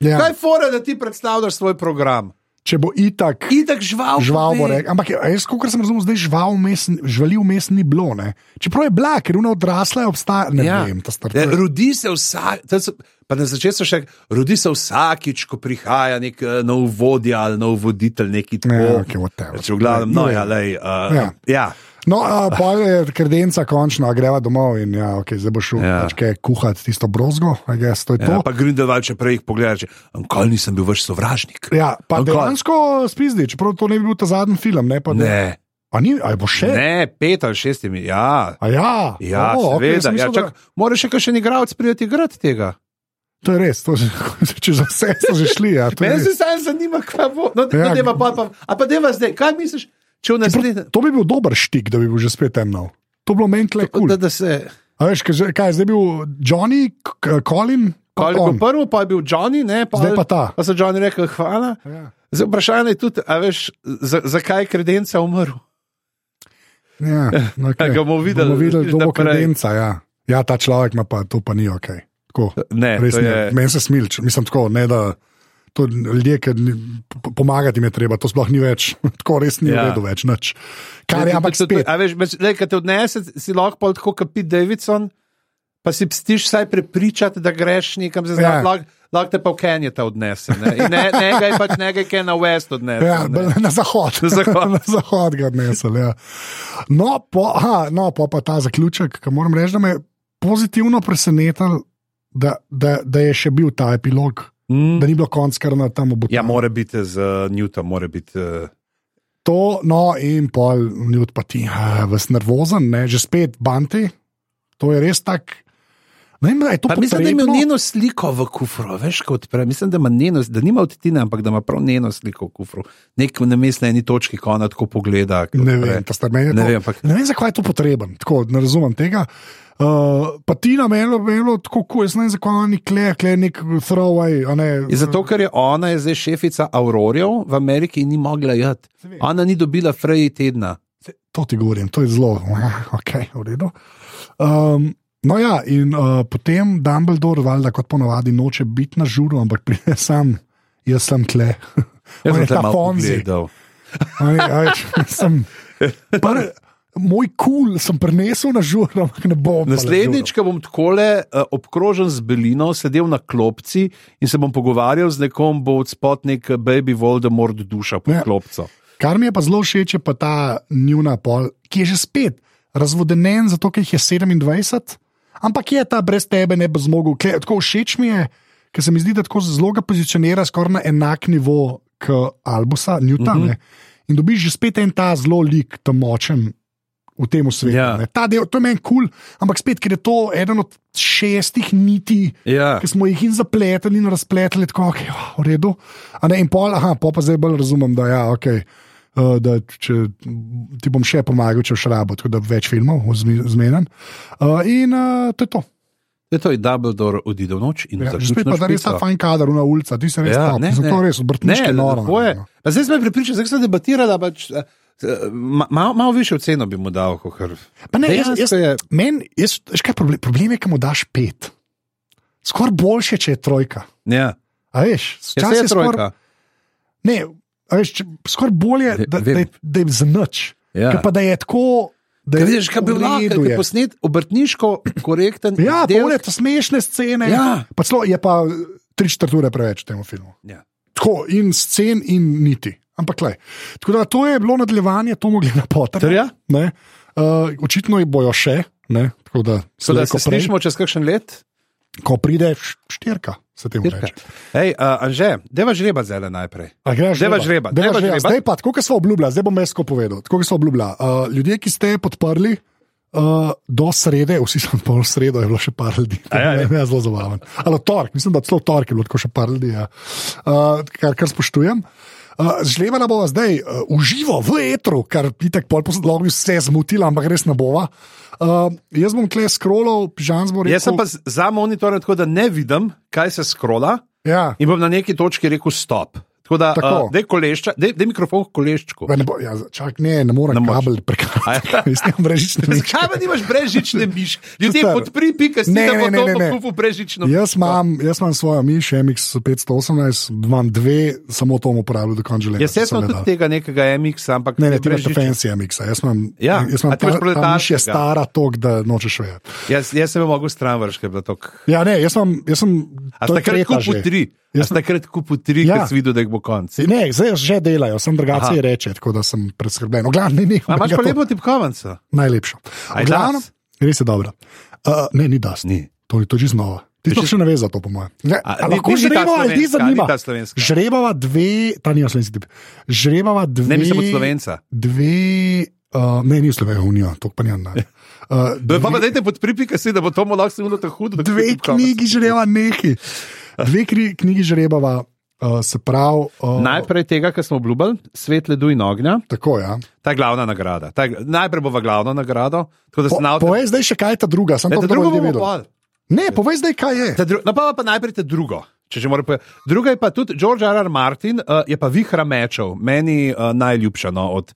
Ja, Kaj je fora, da ti predstavljaš svoj program? Če bo itak. Itak žival. Žival bo pove. rekel, ampak je- jaz, kot sem razumel, zdaj žival vmes, živali vmes ni bilo. Ne? Čeprav je bila, ker una odrasla je obstajala, ne ja. vem, ta star. Ja, rodi se vsak, pa na začetku še, rodi se vsakič, ko prihaja nek uh, nov vodja ali nov voditelj, neki tako. Ja, okay, whatever. Če v glavnem, no, ja, lej, uh, Ja. ja. No, a, pa je kredenca končno, a greva domov in ja, okay, zdaj bo šel Ja. pač kuhati tisto brozgo, guess, to je Ja, to. pa Grindelwald, če prej pogledaš, nikoli nisem bil vaš sovražnik. Ja, pa Ankoli. dejansko spizdi, čeprav to ne bi bil ta zadnji film. Ne, pa, Ne, A, ni, a bo še? ne, pet ali šestimi, ja. A ja, Ja, o, seveda. okej, sem ja, mislil, da- čak, mora še kakšen igralec prijeti igrati tega. To je res, to, če za vse so že šli. Ja, je Mene se samo zanima, kaj bo. No, Ja. ja. deva pa, pa, a pa deva zdaj, kaj misliš, naslednjem. to bi bil dober štik, da bi bil že spet temno. To bi bilo meni kle kul. Da, da se. A veš, kaj, kaj je zdaj bil Johnny, Colin, pa on. bil prvi, pa je bil Johnny, ne, pa, Zdaj pa ta. Pa so Johnny rekel, hvala. Ja. Zdaj vprašanje je tudi, veš, za, zakaj je kredenca umrl? Ja, okay. Ga bomo videli bomo videli kdo bo kredenca. Ja. ja, ta človek ima pa to pa ni ok. Tako, Ne, res ne. je- Meni se smilč, mislim tako, ne da. To ljudje, ki pomagati jim je treba, to sploh ni več, tako res ni Ja. v redu več. Nič. Kar je, ampak spet. A veš, le, te odnese, si lahko tako kot Pete Davidson, pa si pstiš vsaj prepričati, da greš nekam za Ja. zdaj. Lahko lahko te pa v Kenjata odnese. Ne? In ne, nekaj pač nekaj, ki je na West odnese. Ja, ne. na zahod. Na zahod. na zahod ga odnesel. Ja. No, po, aha, no, po pa ta zaključek, ki moram reči, da me je pozitivno presenetil, da, da, da je še bil ta epilog, Mm. da ni bilo konc, kar na tam obuti. Ja, mora biti z uh, Newton, mora biti. Uh, To, no, in pol, ni odpati, vas nervozen, ne, že spet banti. To je res tak. Ne to Pa mislim, da ima njeno sliko v kufru, veš, kot prej. Mislim, da ima njeno, da nima odtine, ampak da ima prav njeno sliko v kufru. Nek na mestni eni točki, ko ona tako pogleda. Ne vem, to sta meni. Ne to- vem, ampak- ne vem, zakaj je to potreben, tako ne razumem tega. Uh, pa ti na meni, meni, tako kot jaz ne vem, zakaj ni kle, kle nek throwaway. Ne, Je zato, ker je ona je zdaj šefica Aurorjev v Ameriki in ni mogla jeti. Ona ni dobila freji tedna. To ti govorim, to je zelo, ok, v redu. Um, no, ja, in uh, potem Dumbledore, valjda, kot ponovadi, noče biti na žuru, ampak pride sam, jaz sem tle. Jaz sem ta Fonzi. moj kul cool sem prenesel na žuro, ampak ne bom. Naslednjič, ko bom takole uh, obkrožen z belino, sedel na klopci in se bom pogovarjal z nekom, bo odspot nek baby Voldemort duša pod ja. klopco. Kar mi je pa zelo všeč, je pa ta njuna pol, ki je že spet razvodenen, zato ker jih je 27, ampak je ta brez tebe ne bo zmogel. Kle, tako všeč mi je, ker se mi zdi, da tako zelo ga pozicionira skoraj na enak nivo kot Albusa, Newton. Mhm. Mm -hmm. In dobiš že spet en ta zelo lik, tam močen. V tem svetu. Ja. Ja. Ta del, to je meni kul, cool, ampak spet, ker je to eden od šestih niti, Ja. ki smo jih in zapletli in razpletli, tako okay, oh, v redu. A ne, in pol, aha, pa zdaj bolj razumem, da, ja, okay, uh, da če, ti bom še pomagal, če šrabo, tako da več filmov zmeden. Uh, in uh, to je to. Je to je Dumbledore odide v noč in Ja, ja, že spet pa da res ta fajn kader, una ulica, ti se res Ja, top, ne, zato ne. res obrtniške Ne, noro. je. no. Pa zdaj smo pripričani, zdaj sem debatirala, pač, eh, ma- malo mal višjo ceno bi mu dal. kakor- Pa ne, jaz, jaz, je- men, jaz, veš kaj problem, problem je, ki mu daš pet. Skoraj boljše, če je trojka. Ja, A veš, ja včasih je skoraj- trojka. Ne, a veš, skoraj bolje, da, da, je- da je za nič. Ja. Pa da je tako. Da je vidiš, kaj bi lahko, je. posnet obrtniško korekten. Ja, pole to smešne scene. Ja. Pa celo, je pa tri četrt ure preveč temu filmu. Ja. Tako in scen in niti. Ampak le. Tako da to je bilo nadaljevanje, to mogli na poter. Ter ja? Uh, očitno jih bojo še. Ne? Tako da, So da se slišimo čez kakšen let? ko pride štirka, se temu reče. Hej, uh, Anže, deva žreba zdaj najprej. A greš Deva žrebat, Deva deva žrebat. žrebat. Zdaj pa, tako kot smo obljubljali, zdaj bom jaz tako povedal. Tako kot smo obljubljali. Uh, ljudje, ki ste podprli. Uh, do srede, vsi smo pol sredo, je bilo še par ljudi. A ja, ja. Ne, zelo zabaven. Ali torek, mislim, da celo torek je bilo tako še par ljudi, ja. uh, kar, kar spoštujem. Uh, Žlebala bova zdaj uh, uživo v etru, kar pitek pol bi vse zmotila, ampak res ne bova. Uh, jaz bom kle scrollal, pižam bo rekel. Jaz sem pa za monitorjem, tako da ne vidim, kaj se skrola Ja, in bom na neki točki rekel stop. Tako da, Tako. uh, dej kolešča, dej, dej mikrofon k koleščku. Ne, bo, ja, čak, ne, ne morem Ne moreš. kabel A prekazati. ja. Jaz nimam brežične miške. Zakaj pa nimaš brezžične miške? Ljudje podpri, pika si, Ne, da bo to pokupil brezžično. Jaz imam, jaz imam svojo miš, MX518, imam dve, samo to bom uporabil do konca življenja. Jaz sem tudi dal. tega nekega MX, ampak Ne, ne, ti imaš fancy MX, jaz imam, Ja, jaz a imam ti imaš ta, ta miš je stara tok, da nočeš vedeti. Jaz, jaz sem mogel stran vrške, da to. Ja, ne, jaz sem, jaz sem A je takrat tretja kupu tri. Jaz sem takrat kupu tri, Ja. ker si videl, da jih bo konc. Ne, zdaj že delajo, sem drugače reče, tako da sem preskrbljen. Ne, A imaš ga pa lepo tipkovnico? Najlepšo. Das? res je dobro. Uh, ne, ni das. Ni. To je to že znova. Ti sploh še ne veš za to, po mojem. Ni- lahko ni- ni žrebava, ali ti zanima? ni ta slovenska. Žrebava dve, ta nima slovenski tip. Žrebava dve. Ne mislim od slovenca. Dve, uh, ne, ni Slovenija, Unija, to pa ni ena. Uh, Da pa pa dajte pod pripika si, da bo to mu lahko se minuto hudo. dve knjigi žreba neki. Dve knjigi žrebava, uh, se pravi. Uh, Najprej tega, kar smo obljubili, svet ledu in ognja, Tako, ja. ta je glavna nagrada. Ta, je- najprej bova glavno nagrado. Po, se na povej zdaj še kaj je ta druga, sem Ne, to ta drugo videl. Ne, povej zdaj kaj je. Ta dru- No, pa, pa najprej te drugo. Druga je pa tudi George R. R. Martin, uh, je pa vihra mečev, meni uh, najljubša no, od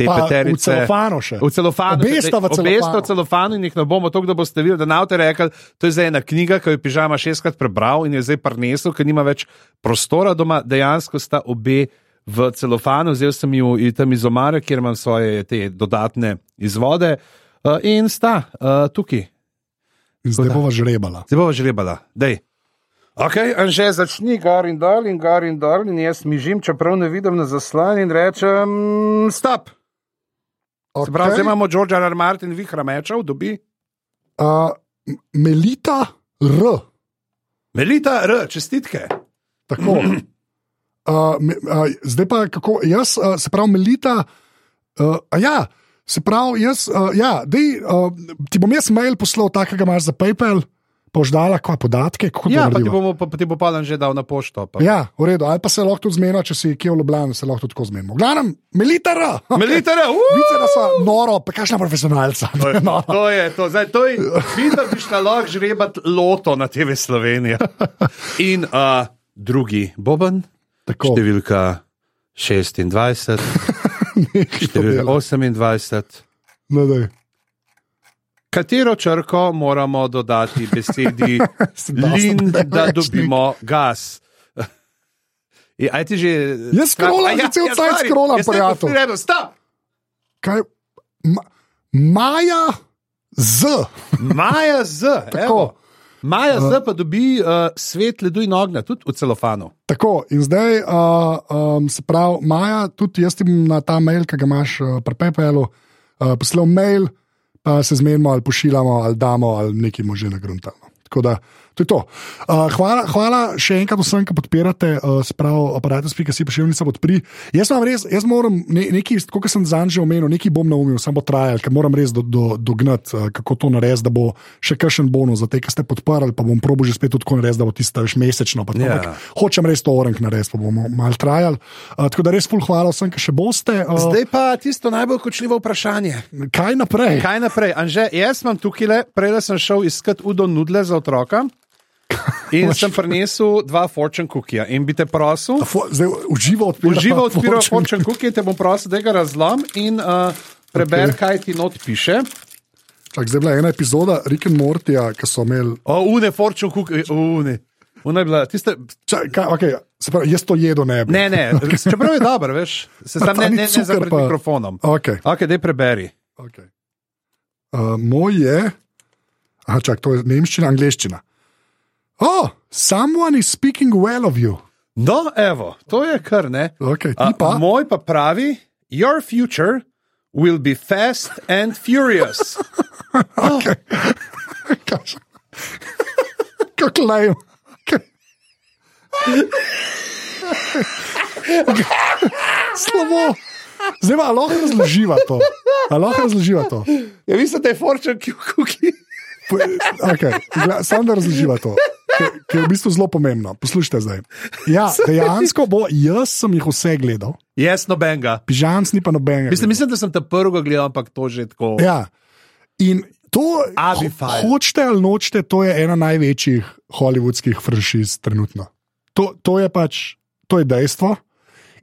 te Pa peterice. v celofanu še. V celofanu. Obe sta v Obe sta celofanu. v celofanu in jih ne bomo to, da boste videli, da na avto rekel, to je zdaj ena knjiga, ki jo je pižama šestkrat prebral in jo je zdaj prinesel, ker nima več prostora doma. Dejansko sta obe v celofanu, vzel sem jo tam iz omare, kjer imam svoje te dodatne izvode uh, in sta uh, tukaj. In zdaj bova žrebala. Zdaj bova žrebala. Dej. Ok, Anže, začni gar in dol in gar in dol in jaz mižim, čeprav ne vidim na zaslan in rečem stop. Okay. Se pravi, zdaj imamo George R. R. Martin, vihra mečev, dobi. Uh, Melita R. Melita R, čestitke. Tako. Uh, me, uh, zdaj pa kako, jaz, uh, se pravi, Melita. Uh, a ja, se pravi, jaz, uh, ja, dej, uh, ti bom jaz mail poslal, takega imaš za PayPal, poždala kva podatke. kako Ja, ti, bomo, pa, pa ti bo padan že dal na pošto. Pa. Ja, v redu, ali pa se lahko tudi zmena, če si kje v Ljubljani, se lahko tudi tako zmenimo. Glavnem, Melita R. Melita R, Vice, da so noro, pa kakšna profesionalca. To je, Noro. to je, to. Zdaj, to je, vidim, da bi šla lahko žrebat loto na TV Slovenija. In uh, drugi Boban, Tako, številka 26, nekaj to številka dela. 28. No, daj. Katero črko moramo dodati besedi lin, da dobimo gas? Je, aj ti že. Jaz scrollam, že cel cajt sorry, scrollam, jaz sem prijatelj. rekel, Stop! Kaj? Ma, Maja Z. Maja z. Tako. Maja z pa dobi uh, svet ledu in ognja, tudi v celofanu. Tako, in zdaj, uh, um, se pravi, Maja, tudi jaz ti bom na ta mail, ki ga imaš uh, pri PayPalu, uh, poslal mail, pa se zmenimo ali pošiljamo, ali damo, ali nekaj mu že nagruntamo. Tako da, to je to. Uh, hvala, hvala še enkrat vsem, ki podpirate, uh, spravo aparatus.si pošiljnica podpri. Jaz vam res, jaz moram ne, nekaj, kot sem zanj že omenil, nekaj bom naumil, samo bo trajal, ker moram res do, do, dognati, uh, kako to narediti, da bo še kakšen bonus za te, ki ste podprli, pa bom probo že spet tako narediti, da bo tisto več mesečno. tako, Ja. ampak Hočem res to orenk narediti, pa bomo malo trajali. Uh, tako da res ful hvala vsem, ki še boste. Uh, Zdaj pa tisto najbolj kočljivo vprašanje. kaj naprej? Kaj naprej? Anže, jaz imam tukaj le, prej sem šel iskat udo nudle za otroka. In sem prinesel dva fortune cookija in bi te prosil, fo- Zdaj uživo odpira. uživo odpiral Fortune- cookie, te bom prosil, da ga razlom in uh, preber, okay. kaj ti not piše. Čak, zdaj je bila ena epizoda Rick and Mortija, ki so imeli. O, une fortune cookie, une. Una je bila, tiste, Čak, kaj, okay, se pravi, jaz to jedo ne bi. ne, ne, čeprav je dobro, veš, se sam ne, ne, ne cuker za pred pa- mikrofonom. Okay, Ok, daj preberi. okay. Uh, moj je. Aha, čak, to je nemščina, angliščina. Oh, someone is speaking well of you. No, evo, to je kar ne. Okay, ti A, pa. moj pa pravi, your future will be fast and furious. Kako lajem. Okay. Slabo. Zdaj pa lahko razloživa to. A lahko razloživa to. Ja, mislim, da je fortune cookie. Okay. Sam da razloživa to, ki je v bistvu zelo pomembno. Poslušajte zdaj. Ja, dejansko bo, jaz sem jih vse gledal, Jaz nobenega. pižamc ni pa nobenega. Mislim, mislim, da sem te prvega gledal, ampak to že tako. Ja. In to, Abi ho- file. hočete ali nočete, to je ena največjih hollywoodskih franšiz trenutno. To, to je pač, to je dejstvo.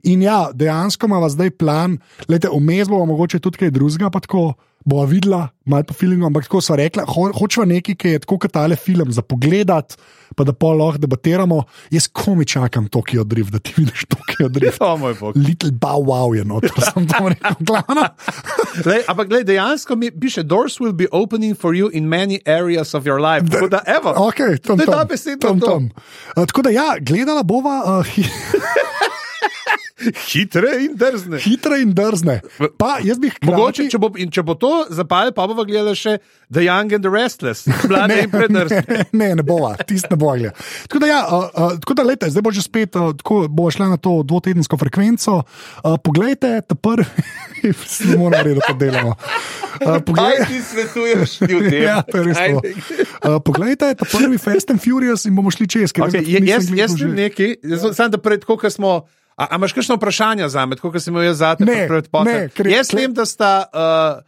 In ja, dejansko imamo zdaj plan, lete, vmes bomo mogoče tudi kaj drugega, pa tako bova videla, malo po filmu, ampak tako so rekla, ho, hočeva nekaj, ki je tako kot tale film za pogledat, pa da pa lahko debatiramo. Jaz komi čakam Tokio Drift, da ti vidiš Tokio Drift. O moj bog. Little bow wow je noter, sem to rekel, glavno. Lej, ampak gled, dejansko mi piše, doors will be opening for you in many areas of your life. Tako da, evo, Okay, tam, to je tam, ta beseda. tam, tam. Uh, tako da, ja, gledala bova uh, Hitre in drzne. hitre in drzne. Pa jaz bi hkrati, Mogoče, če bo, in če bo to zapal, pa bomo gledali še The Young and the Restless, mlade in predrzne. Ne, ne, ne bova, tisti ne bo gledal. Tako da, ja, uh, uh, tako da lete, zdaj bo že spet, uh, tako bo šla na to dvotedensko frekvenco. Uh, poglejte, ta prvi, ne moramo reči, da to delamo. Uh, poglej, ti svetuješ ljudem? ja, to je res Kaj to. Uh, poglejte, ta prvi Fast and Furious in bomo šli čez. Okay, jaz, nisem jaz, jaz sem nekaj, jaz sem samo da pred, koliko smo. A, a imaš kakšno vprašanje za me, kot sem imel jaz za te Ne, pred je- Jaz vem, da sta uh,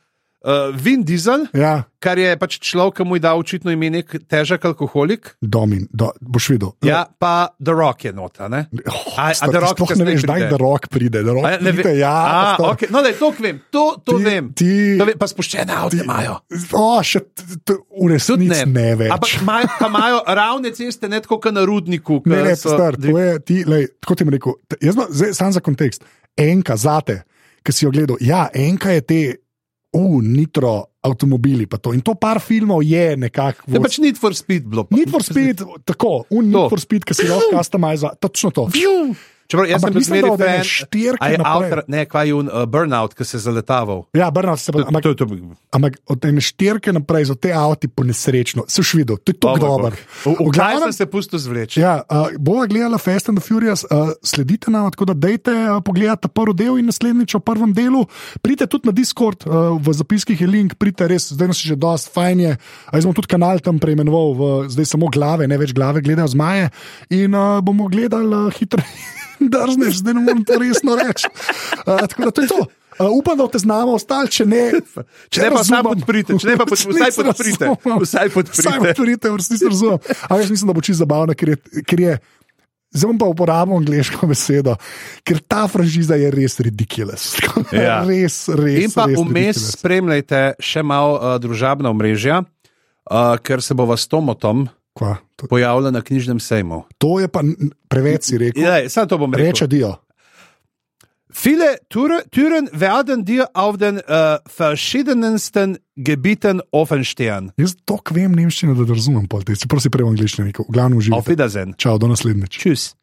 uh, Vin Diesel, Ja, kar je pač človek, ki mu je dal očitno ime nek težek alkoholik, Domin, do, boš videl. ja, pa The Rock je nota. Ne? Oh, A- a sta- The ti Rock sploh ne kasneje veš, kdaj da rok pride. Da rock A, ne, pride, ja, a, sta- okay. no, daj, to vem, to, to Ti- vem. ti- To vem. Pa spuščene avto imajo. O, še v resnici ne, ne več. Ampak imajo, pa imajo ravne ceste, ne tako kot na rudniku. ne, ne, so star, to je ti, lej, tako ti bom rekel. Jaz sam za kontekst. Enka zate, ki si jo gledal. Ja, enka je te, uh, nitro, avtomobili. pa to. In to par filmov je nekako. Je pač Need for Speed bilo. Need for Speed, tako, un To. Need for Speed, ki si lahko customiza, točno to. Čeprav jaz Ampak sem bil mislim, da zmeraj od ene fan. štirke A je avtor, ne, kaj je un uh, burnout, ki se je zaletaval. Ja, Bernard se To, ampak, to, to, ampak od ene štirke naprej za te avti po nesrečno, se už videl, to je tako dober. Glavnem- sem se pustil zvleči? Ja, uh, bova gledala Fast and the Furious, uh, sledite nam, tako da dejte uh, pogledati prvi del in naslednjič o prvem delu. Pridite tudi na Discord, uh, v zapiskih je link, pridite res, zdaj nas je že dosti fajn. Je. Uh, jaz bom tudi kanal tam preimenoval, v, zdaj samo glave, ne več glave, gledajo zmaje. In uh, bomo gledali uh, hitro. Drzneš, zdaj ne morem to resno reči. Uh, tako da to je to. Uh, upam, da te znamo ostali, če ne. Če ne pa vsaj podprite, če ne pa pod- Če vsaj podprite, vsaj podprite. Vsaj podprite, v resnici razumem. Ampak jaz mislim, da bo čisto zabavno, ker je. Ker je Zdaj bom pa uporabil angliško besedo, ker ta franšiza je res ridiculous. Ja. res, res. In pa vmes spremljajte še malo uh, družabna omrežja, uh, ker se bova s Tomotom Kva, to, pojavila na knjižnem sejmu. to je pa preveč si rekel. Ja, samo to bom rekel. Reče dio. Viele Türe- Türen werden dir auf den uh, verschiedensten Gebieten offenstehen. Jaz to vem nemščino, da razumem, pol te, čeprav si prej v angliščini rekel. V glavnem Auf. Wiedersehen. Čau, do naslednjič. Tschüss.